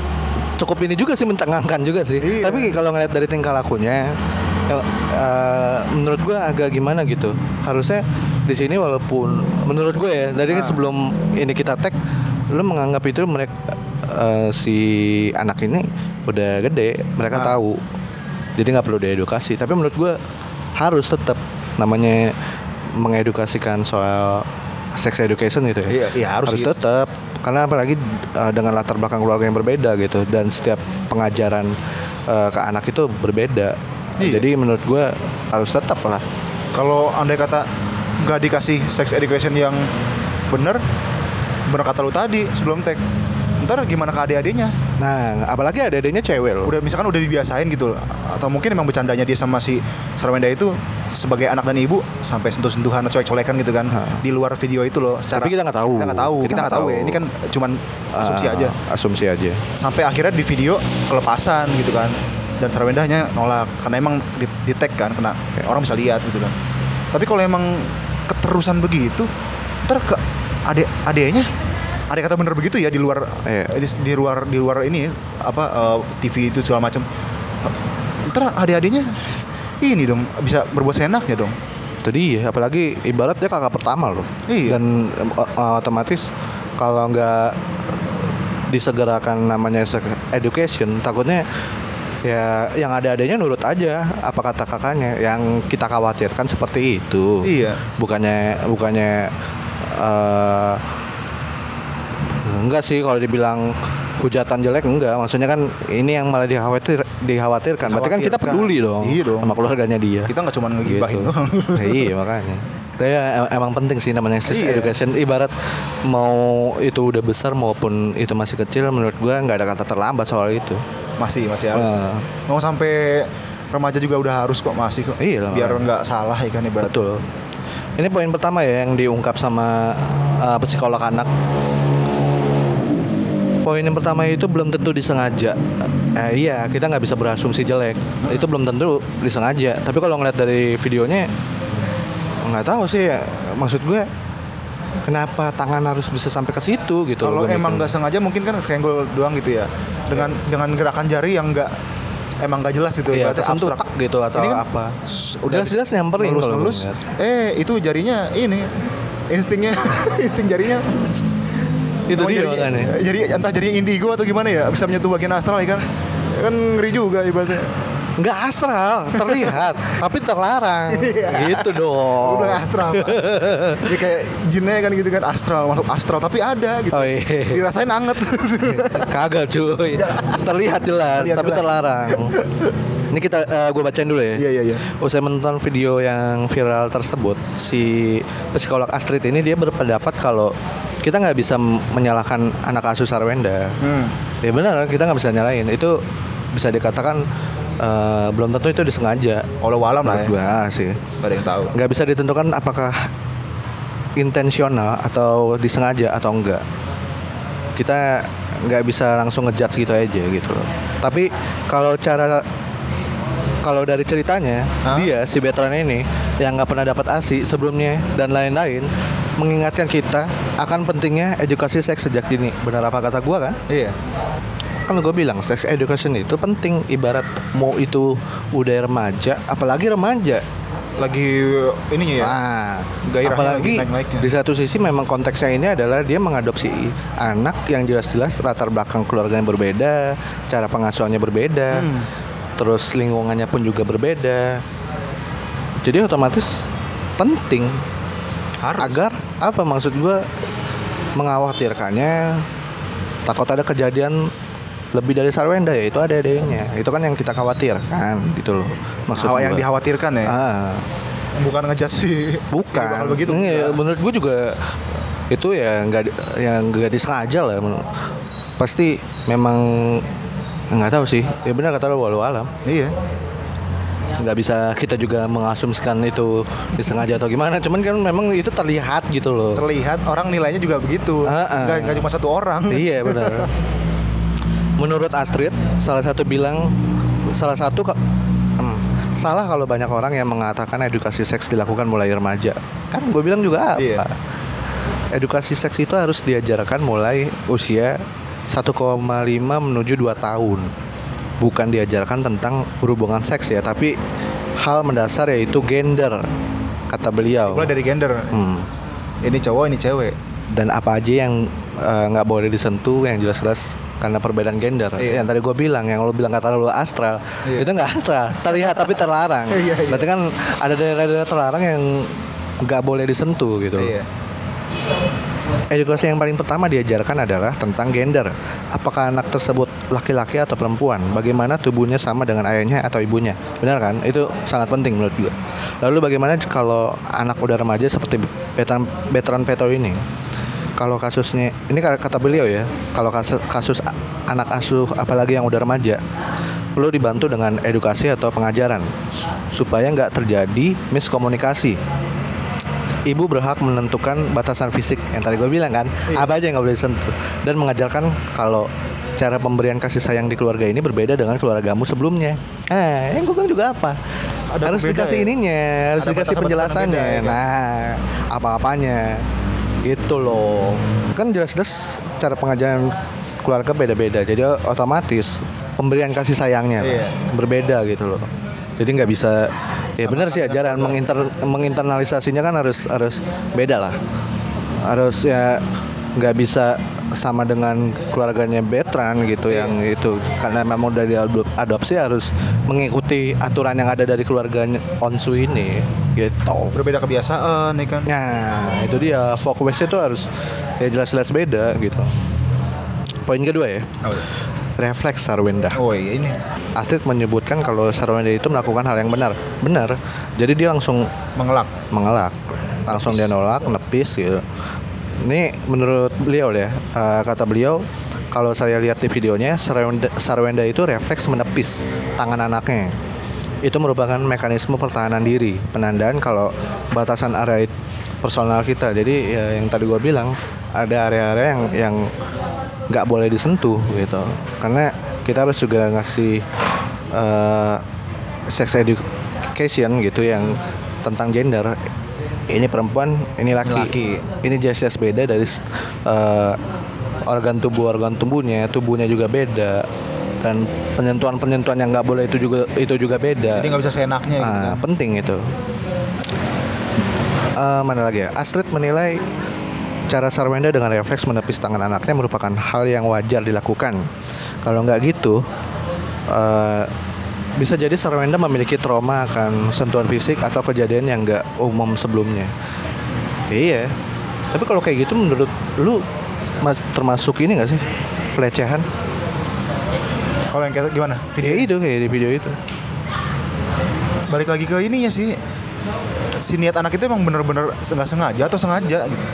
cukup ini juga sih mencengangkan juga sih. Iya. Tapi kalau ngeliat dari tingkah lakunya, eh, menurut gua agak gimana gitu. Harusnya di sini walaupun menurut gue ya dari Ah. sebelum ini kita tag, lu menganggap itu mereka eh, si anak ini udah gede, mereka Ah. tahu. Jadi nggak perlu diedukasi. Tapi menurut gua harus tetap namanya mengedukasikan soal sex education gitu ya. Iya, iya, harus gitu. tetap karena apalagi uh, dengan latar belakang keluarga yang berbeda gitu dan setiap pengajaran uh, ke anak itu berbeda. Iya. Jadi menurut gua harus tetap lah. kalau andai kata nggak dikasih sex education yang bener bener kata lu tadi sebelum tag ntar gimana ke adik-adiknya Nah, apalagi ada adanya cewek loh. udah misalkan udah dibiasain gitu atau mungkin emang bercandanya dia sama si Sarwenda itu sebagai anak dan ibu sampai sentuh-sentuhan atau colek-colekan gitu kan Ha. di luar video itu loh secara Tapi kita nggak tahu. kita nggak tahu Kita nggak nggak tahu ya tahu. ini kan cuman asumsi Uh, aja Asumsi aja. sampai akhirnya di video kelepasan gitu kan dan Sarwendahnya nolak karena emang di, di tag kan kena orang bisa lihat gitu kan tapi kalau emang keterusan begitu ntar ke adek adeknya ada kata bener begitu ya di luar Iya. di, di luar di luar ini apa eh, TV itu segala macam ntar adik-adiknya ini dong bisa berbuat seenaknya dong Itu dia, apalagi ibarat dia kakak pertama loh. Iya. Dan eh, otomatis kalau nggak disegerakan namanya education, takutnya ya yang ada adanya nurut aja apa kata kakaknya. Yang kita khawatirkan seperti itu. Iya. Bukannya bukannya eh enggak sih kalau dibilang hujatan jelek enggak maksudnya kan ini yang malah dikhawatir dikhawatirkan berarti kan kita peduli dong, Iya dong. sama keluarganya dia kita nggak cuma ngegibahin Gitu. doang iya makanya Tapi ya, em- emang penting sih namanya sex Iya. education ibarat mau itu udah besar maupun itu masih kecil menurut gua nggak ada kata terlambat soal itu masih masih harus. Mau sampai remaja juga udah harus kok masih kok. Iya lah, biar nggak salah ya kan ibarat. Betul. Ini poin pertama ya yang diungkap sama uh, psikolog anak. Poin yang pertama itu belum tentu disengaja. Eh, iya kita nggak bisa berasumsi jelek. Itu belum tentu disengaja. Tapi kalau ngeliat dari videonya nggak tahu sih maksud gue kenapa tangan harus bisa sampai ke situ gitu kalau emang nggak sengaja mungkin kan senggol doang gitu ya dengan dengan gerakan jari yang nggak emang nggak jelas gitu Iya, ibaratnya tersentuh abstrak. tak gitu atau Ini kan apa. s- Jelas-jelas nyamperin ngelus, ngelus. ngeliat. eh itu jarinya ini instingnya insting jarinya itu dia jari, makanya jadi entah jadinya indigo atau gimana ya bisa menyentuh bagian astral ya kan kan ngeri juga ibaratnya nggak astral terlihat tapi terlarang gitu Gue dong bilang astral. Ya kayak jinnya kan gitu kan astral Makhluk astral Tapi ada gitu Oh, iya. Dirasain anget kagak cuy terlihat jelas Terlihat tapi jelas. terlarang ini kita gue bacain dulu ya Iya iya iya Usai menonton video yang viral tersebut, si psikolog Astrid ini dia berpendapat kalau kita nggak bisa menyalahkan anak asuh Sarwenda. hmm. Ya benar, kita nggak bisa nyalain. Itu bisa dikatakan eh, belum tentu itu disengaja. Walau walam lah ya gua sih. Gak ada yang tahu Nggak bisa ditentukan apakah intensional atau disengaja atau enggak. Kita nggak bisa langsung ngejudge gitu aja gitu loh. Tapi kalau cara kalau dari ceritanya Hah? dia si veteran ini yang nggak pernah dapat asi sebelumnya dan lain-lain mengingatkan kita akan pentingnya edukasi seks sejak dini. Benar apa kata gua kan? Iya Kan gue bilang sex education itu penting ibarat mau itu udah remaja apalagi remaja. Lagi ininya ya Nah, Gairahnya apalagi lagi di satu sisi memang konteksnya ini adalah dia mengadopsi anak yang jelas-jelas latar belakang keluarganya berbeda, cara pengasuhannya berbeda, Hmm. terus lingkungannya pun juga berbeda. Jadi otomatis penting Harus agar apa maksud gua mengkhawatirkannya takut ada kejadian lebih dari Sarwenda ya itu ada adanya itu kan yang kita khawatirkan gitu loh maksud Hawa yang gua. dikhawatirkan ya ah Bukan ngejudge sih Bukan. Begitu Iya, enggak. menurut gue juga itu ya nggak yang nggak disengaja lah. Pasti memang nggak tahu sih. Ya benar kata lo walau alam. Iya Nggak bisa kita juga mengasumsikan itu disengaja atau gimana. Cuman kan memang itu terlihat gitu loh. Terlihat orang nilainya juga begitu Ah, ah. Nggak, nggak cuma satu orang iya benar. Menurut Astrid, salah satu bilang salah satu hmm, salah kalau banyak orang yang mengatakan edukasi seks dilakukan mulai remaja. Kan gue bilang juga apa? Iya. Edukasi seks itu harus diajarkan mulai usia 1,5 menuju 2 tahun. Bukan diajarkan tentang berhubungan seks ya, tapi hal mendasar yaitu gender kata beliau. Mulai dari gender Hmm. Ini cowok ini cewek dan apa aja yang eh, nggak boleh disentuh yang jelas-jelas karena perbedaan gender. Iya. yang tadi gue bilang yang lo bilang kata lo astral Iya. itu nggak astral. Terlihat tapi terlarang. Iya, iya. berarti kan ada daerah-daerah terlarang yang nggak boleh disentuh gitu. Iya. Edukasi yang paling pertama diajarkan adalah tentang gender. Apakah anak tersebut laki-laki atau perempuan? Bagaimana tubuhnya sama dengan ayahnya atau ibunya? Benar kan? Itu sangat penting menurut gue lalu bagaimana kalau anak udah remaja seperti veteran veteran peto ini kalau kasusnya ini kata beliau ya kalau kasus, kasus anak asuh apalagi yang udah remaja perlu dibantu dengan edukasi atau pengajaran supaya nggak terjadi miskomunikasi ibu berhak menentukan batasan fisik yang tadi gue bilang kan Iya. apa aja yang nggak boleh disentuh dan mengajarkan kalau cara pemberian kasih sayang di keluarga ini berbeda dengan keluargamu sebelumnya. Eh, yang gue bilang juga apa? Ada harus dikasih ya? ininya, harus Ada dikasih penjelasannya. beda ya? Nah, apa-apanya. Gitu loh. Kan jelas-jelas cara pengajaran keluarga beda-beda. Jadi otomatis pemberian kasih sayangnya Iya. berbeda gitu loh. Jadi nggak bisa ya benar sih ajaran menginter, menginternalisasinya kan harus harus beda lah. Harus ya nggak bisa sama dengan keluarganya Betran gitu yang itu karena memang dari adopsi harus mengikuti aturan yang ada dari keluarganya Onsu ini gitu. Berbeda kebiasaan ya kan. Nah, itu dia fokus itu harus ya jelas-jelas beda gitu. Poin kedua ya, refleks Sarwenda. Oh iya ini. Astrid menyebutkan kalau Sarwenda itu melakukan hal yang benar. Benar. Jadi dia langsung Mengelak. mengelak, langsung dia nolak, nepis gitu. Ini menurut beliau ya, eh, kata beliau kalau saya lihat di videonya Sarwenda, itu refleks menepis tangan anaknya. Itu merupakan mekanisme pertahanan diri, penandaan kalau batasan area personal kita. Jadi ya, yang tadi gua bilang ada area-area yang yang nggak boleh disentuh gitu. Karena kita harus juga ngasih eh, sex education gitu yang tentang gender ini perempuan ini laki, Ini laki. ini jelas-jelas beda dari eh, organ tubuh organ tubuhnya tubuhnya juga beda. Dan penyentuhan penyentuhan yang nggak boleh itu juga itu juga beda. Jadi nggak bisa seenaknya gitu. Ah, penting itu. Eh, mana lagi ya? Astrid menilai cara Sarwenda dengan refleks menepis tangan anaknya merupakan hal yang wajar dilakukan. Kalau nggak gitu eh, bisa jadi Sarwenda memiliki trauma akan sentuhan fisik atau kejadian yang nggak umum sebelumnya iya tapi kalau kayak gitu menurut lu mas, termasuk ini nggak sih pelecehan Kalau yang kayak gimana? video Video itu kayak di video itu balik lagi ke ininya sih. Si niat anak itu emang bener-bener nggak sengaja atau sengaja gitu.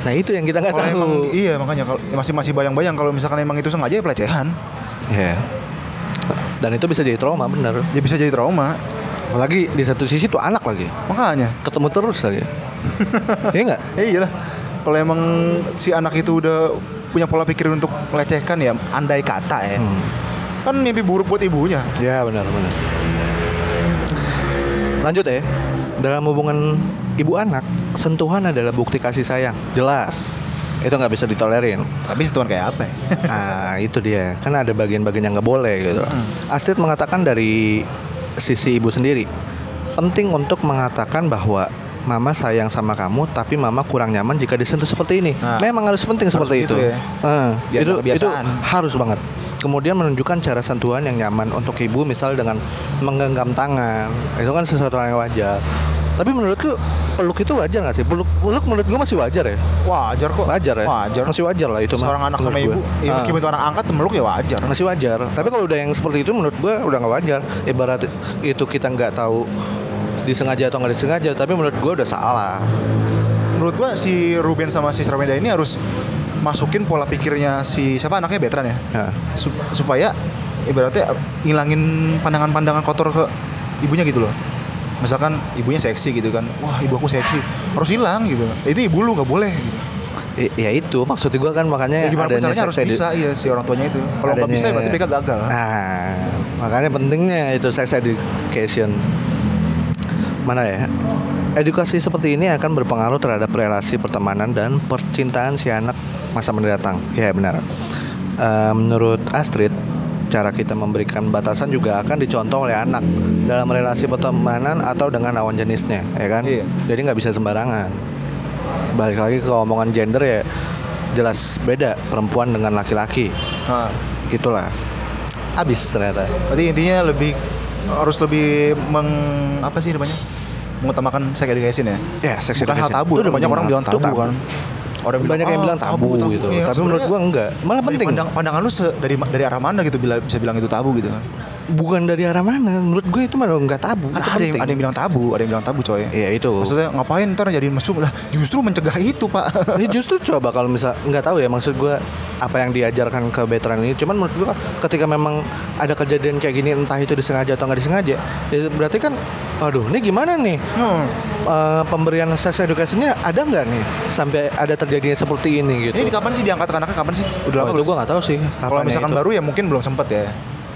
nah itu yang kita nggak tahu emang iya makanya kalau masih masih bayang-bayang kalau misalkan emang itu sengaja ya pelecehan. Iya. Dan itu bisa jadi trauma bener. Ya bisa jadi trauma. Apalagi di satu sisi tuh anak lagi. Makanya. Ketemu terus lagi. Iya nggak? Ya iyalah. Kalau emang si anak itu udah punya pola pikir untuk melecehkan ya andai kata ya. Hmm. Kan mimpi buruk buat ibunya. Ya benar benar. Lanjut ya. Dalam hubungan ibu anak, sentuhan adalah bukti kasih sayang. Jelas. Itu nggak bisa ditolerin. Tapi sentuhan kayak apa ya? Nah itu dia. Kan ada bagian-bagian yang nggak boleh gitu. Astrid mengatakan dari sisi ibu sendiri, penting untuk mengatakan bahwa Mama sayang sama kamu, tapi Mama kurang nyaman jika disentuh seperti ini. Nah, Memang harus penting seperti gitu itu. ya. Biar itu, itu harus banget. Kemudian menunjukkan cara sentuhan yang nyaman untuk ibu, misal dengan menggenggam tangan. Itu kan sesuatu yang wajar. Tapi menurut lu peluk itu wajar gak sih? Peluk, peluk menurut gua masih wajar ya. Wajar kok. Wajar ya. Wajar. Masih wajar lah itu. mah, Seorang anak sama ibu, ya Ah meskipun itu anak angkat meluk ya wajar. masih wajar tapi kalau udah yang seperti itu menurut gua udah nggak wajar ibarat itu kita nggak tahu disengaja atau nggak disengaja tapi menurut gua udah salah Menurut gua si Ruben sama si Sarwenda ini harus masukin pola pikirnya si siapa anaknya Betran ya. ya. Sup- supaya ibaratnya ngilangin pandangan-pandangan kotor ke ibunya gitu loh. Misalkan ibunya seksi gitu kan, wah ibu aku seksi, harus hilang gitu. Itu ibu lu nggak boleh. Gitu. I- ya itu maksud gua kan makanya Ya, gimana caranya harus bisa iya si orang tuanya itu. Kalau nggak bisa ya berarti mereka gagal. nah makanya pentingnya itu sex education mana ya edukasi seperti ini akan berpengaruh terhadap relasi pertemanan dan percintaan si anak masa mendatang ya benar Eh, menurut Astrid cara kita memberikan batasan juga akan dicontoh oleh anak dalam relasi pertemanan atau dengan lawan jenisnya ya kan Iya. jadi nggak bisa sembarangan balik lagi ke omongan gender ya jelas beda perempuan dengan laki-laki Nah, itulah abis ternyata berarti intinya lebih harus lebih meng apa sih namanya? mengutamakan sex education ya. ya sex Bukan hal education. tabu. Itu Banyak orang bilang itu tabu, kan. Orang banyak yang "Ah, bilang tabu, gitu. Iya, tapi menurut gua enggak. Malah penting. pandang- pandangan lu se- dari dari arah mana gitu bila bisa bilang itu tabu gitu kan? Bukan dari arah mana menurut gue itu malah nggak tabu Itu ada yang ada yang bilang tabu, ada yang bilang tabu coy. Iya, itu. Maksudnya ngapain ntar jadiin mesum lah? Justru mencegah itu pak. Ini justru coba kalau misal nggak tahu ya maksud gue apa yang diajarkan ke veteran ini. Cuman menurut gue ketika memang ada kejadian kayak gini entah itu disengaja atau nggak disengaja, ya berarti kan, waduh, ini gimana nih? Hmm. Eh, pemberian sex education-nya ada nggak nih sampai ada terjadinya seperti ini gitu? Ini kapan sih diangkat anaknya kapan sih? Udah lama Oh, gue nggak tahu sih. Kalau kapannya misalkan itu. baru ya mungkin belum sempet ya.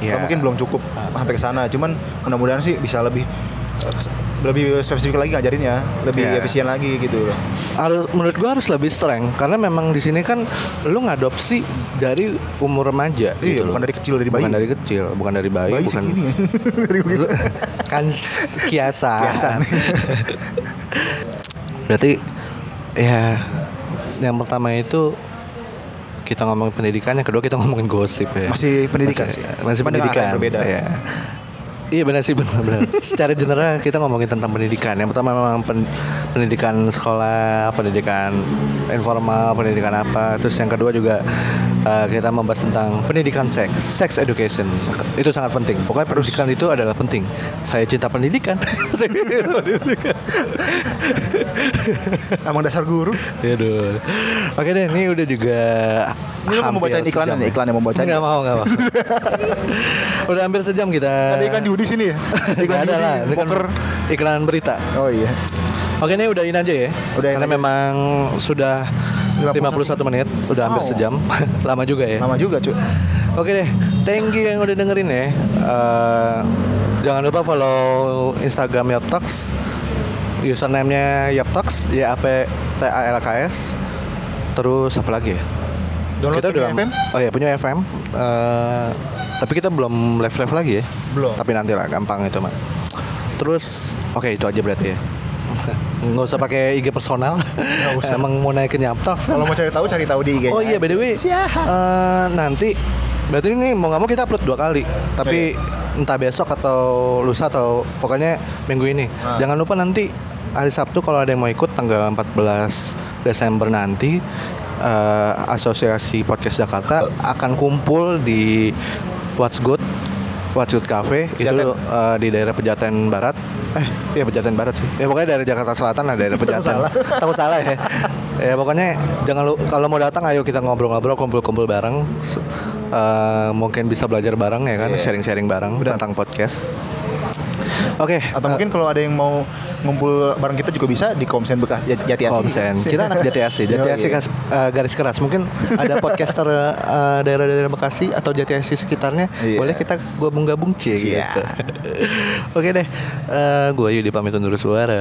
Atau mungkin belum cukup sampai ke sana. Cuman mudah-mudahan sih bisa lebih lebih spesifik lagi ngajarinnya, lebih Iya. efisien lagi gitu loh. harus menurut gua harus lebih strength karena memang di sini kan lu ngadopsi dari umur remaja Iya, gitu bukan loh. dari kecil dari bayi. bukan dari kecil bukan dari bayi, Bayi bukan segini. Lu- kan kiasan Kiasan. berarti ya yang pertama itu kita ngomongin pendidikan yang kedua kita ngomongin gosip ya Masih pendidikan masih, sih. masih pendidikan berbeda. ya. Iya benar sih benar-benar. Secara general kita ngomongin tentang pendidikan. Yang pertama memang pen- pendidikan sekolah, pendidikan informal, pendidikan apa. Terus yang kedua juga uh, kita membahas tentang pendidikan seks, sex education. Itu sangat penting. Pokoknya pendidikan itu adalah penting. Saya cinta pendidikan. Emang dasar guru. Aduh. Oke deh, ini udah juga Ini mau bacain iklan ya. iklan yang mau bacain. Nggak mau, nggak mau. udah hampir sejam kita. Ada iklan judi sini ya? Iklan ada lah, kan poker. iklan berita. Oh iya. Oke ini udahin aja ya. Udahin Karena aja. memang sudah 51 menit, udah hampir Wow. sejam. Lama juga ya. Lama juga cuy. Oke deh, thank you yang udah dengerin ya. Eh, jangan lupa follow Instagram Yaptalks. Username-nya Yaptalks, Y A P T A L K S. Terus apa lagi ya? Download kita punya udah FM? Oh ya punya FM. Eh, tapi kita belum live live lagi ya. Belum. Tapi nanti lah gampang itu mah. Terus oke itu aja berarti ya. Nggak usah pakai IG personal. usah. Emang mau naikin kan? Kalau mau cari tahu cari tahu di IG. Oh iya by the way eh, Nanti Berarti ini mau nggak mau kita upload dua kali Tapi entah besok atau lusa atau pokoknya minggu ini Ah. Jangan lupa nanti hari Sabtu kalau ada yang mau ikut tanggal 14 Desember nanti eh, Asosiasi Podcast Jakarta akan kumpul di What's Good What's Good Cafe itu Pejaten. eh, di daerah Pejaten Barat eh iya Pejaten Barat sih ya pokoknya dari Jakarta Selatan lah daerah Pejaten salah. takut salah ya ya pokoknya jangan lu kalau mau datang ayo kita ngobrol-ngobrol kumpul-kumpul bareng eh, mungkin bisa belajar bareng ya kan Iya. sharing-sharing bareng Benar. tentang podcast oke Atau eh, mungkin kalau ada yang mau ngumpul bareng kita juga bisa di Komsen bekas Jat- Jati Asih. Komsen. Kita anak Jati Asih. Jati. Asih kas- eh, garis keras. Mungkin ada podcaster eh, daerah-daerah Bekasi atau Jati Asih sekitarnya. Iya. Boleh kita gabung-gabung cie gitu. Siap. Oke deh. Eh gue Yudi pamit undur suara.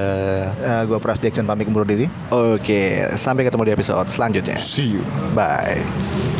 Eh, gua Pras Jackson pamit undur diri. Oke, sampai ketemu di episode selanjutnya. See you. Bye.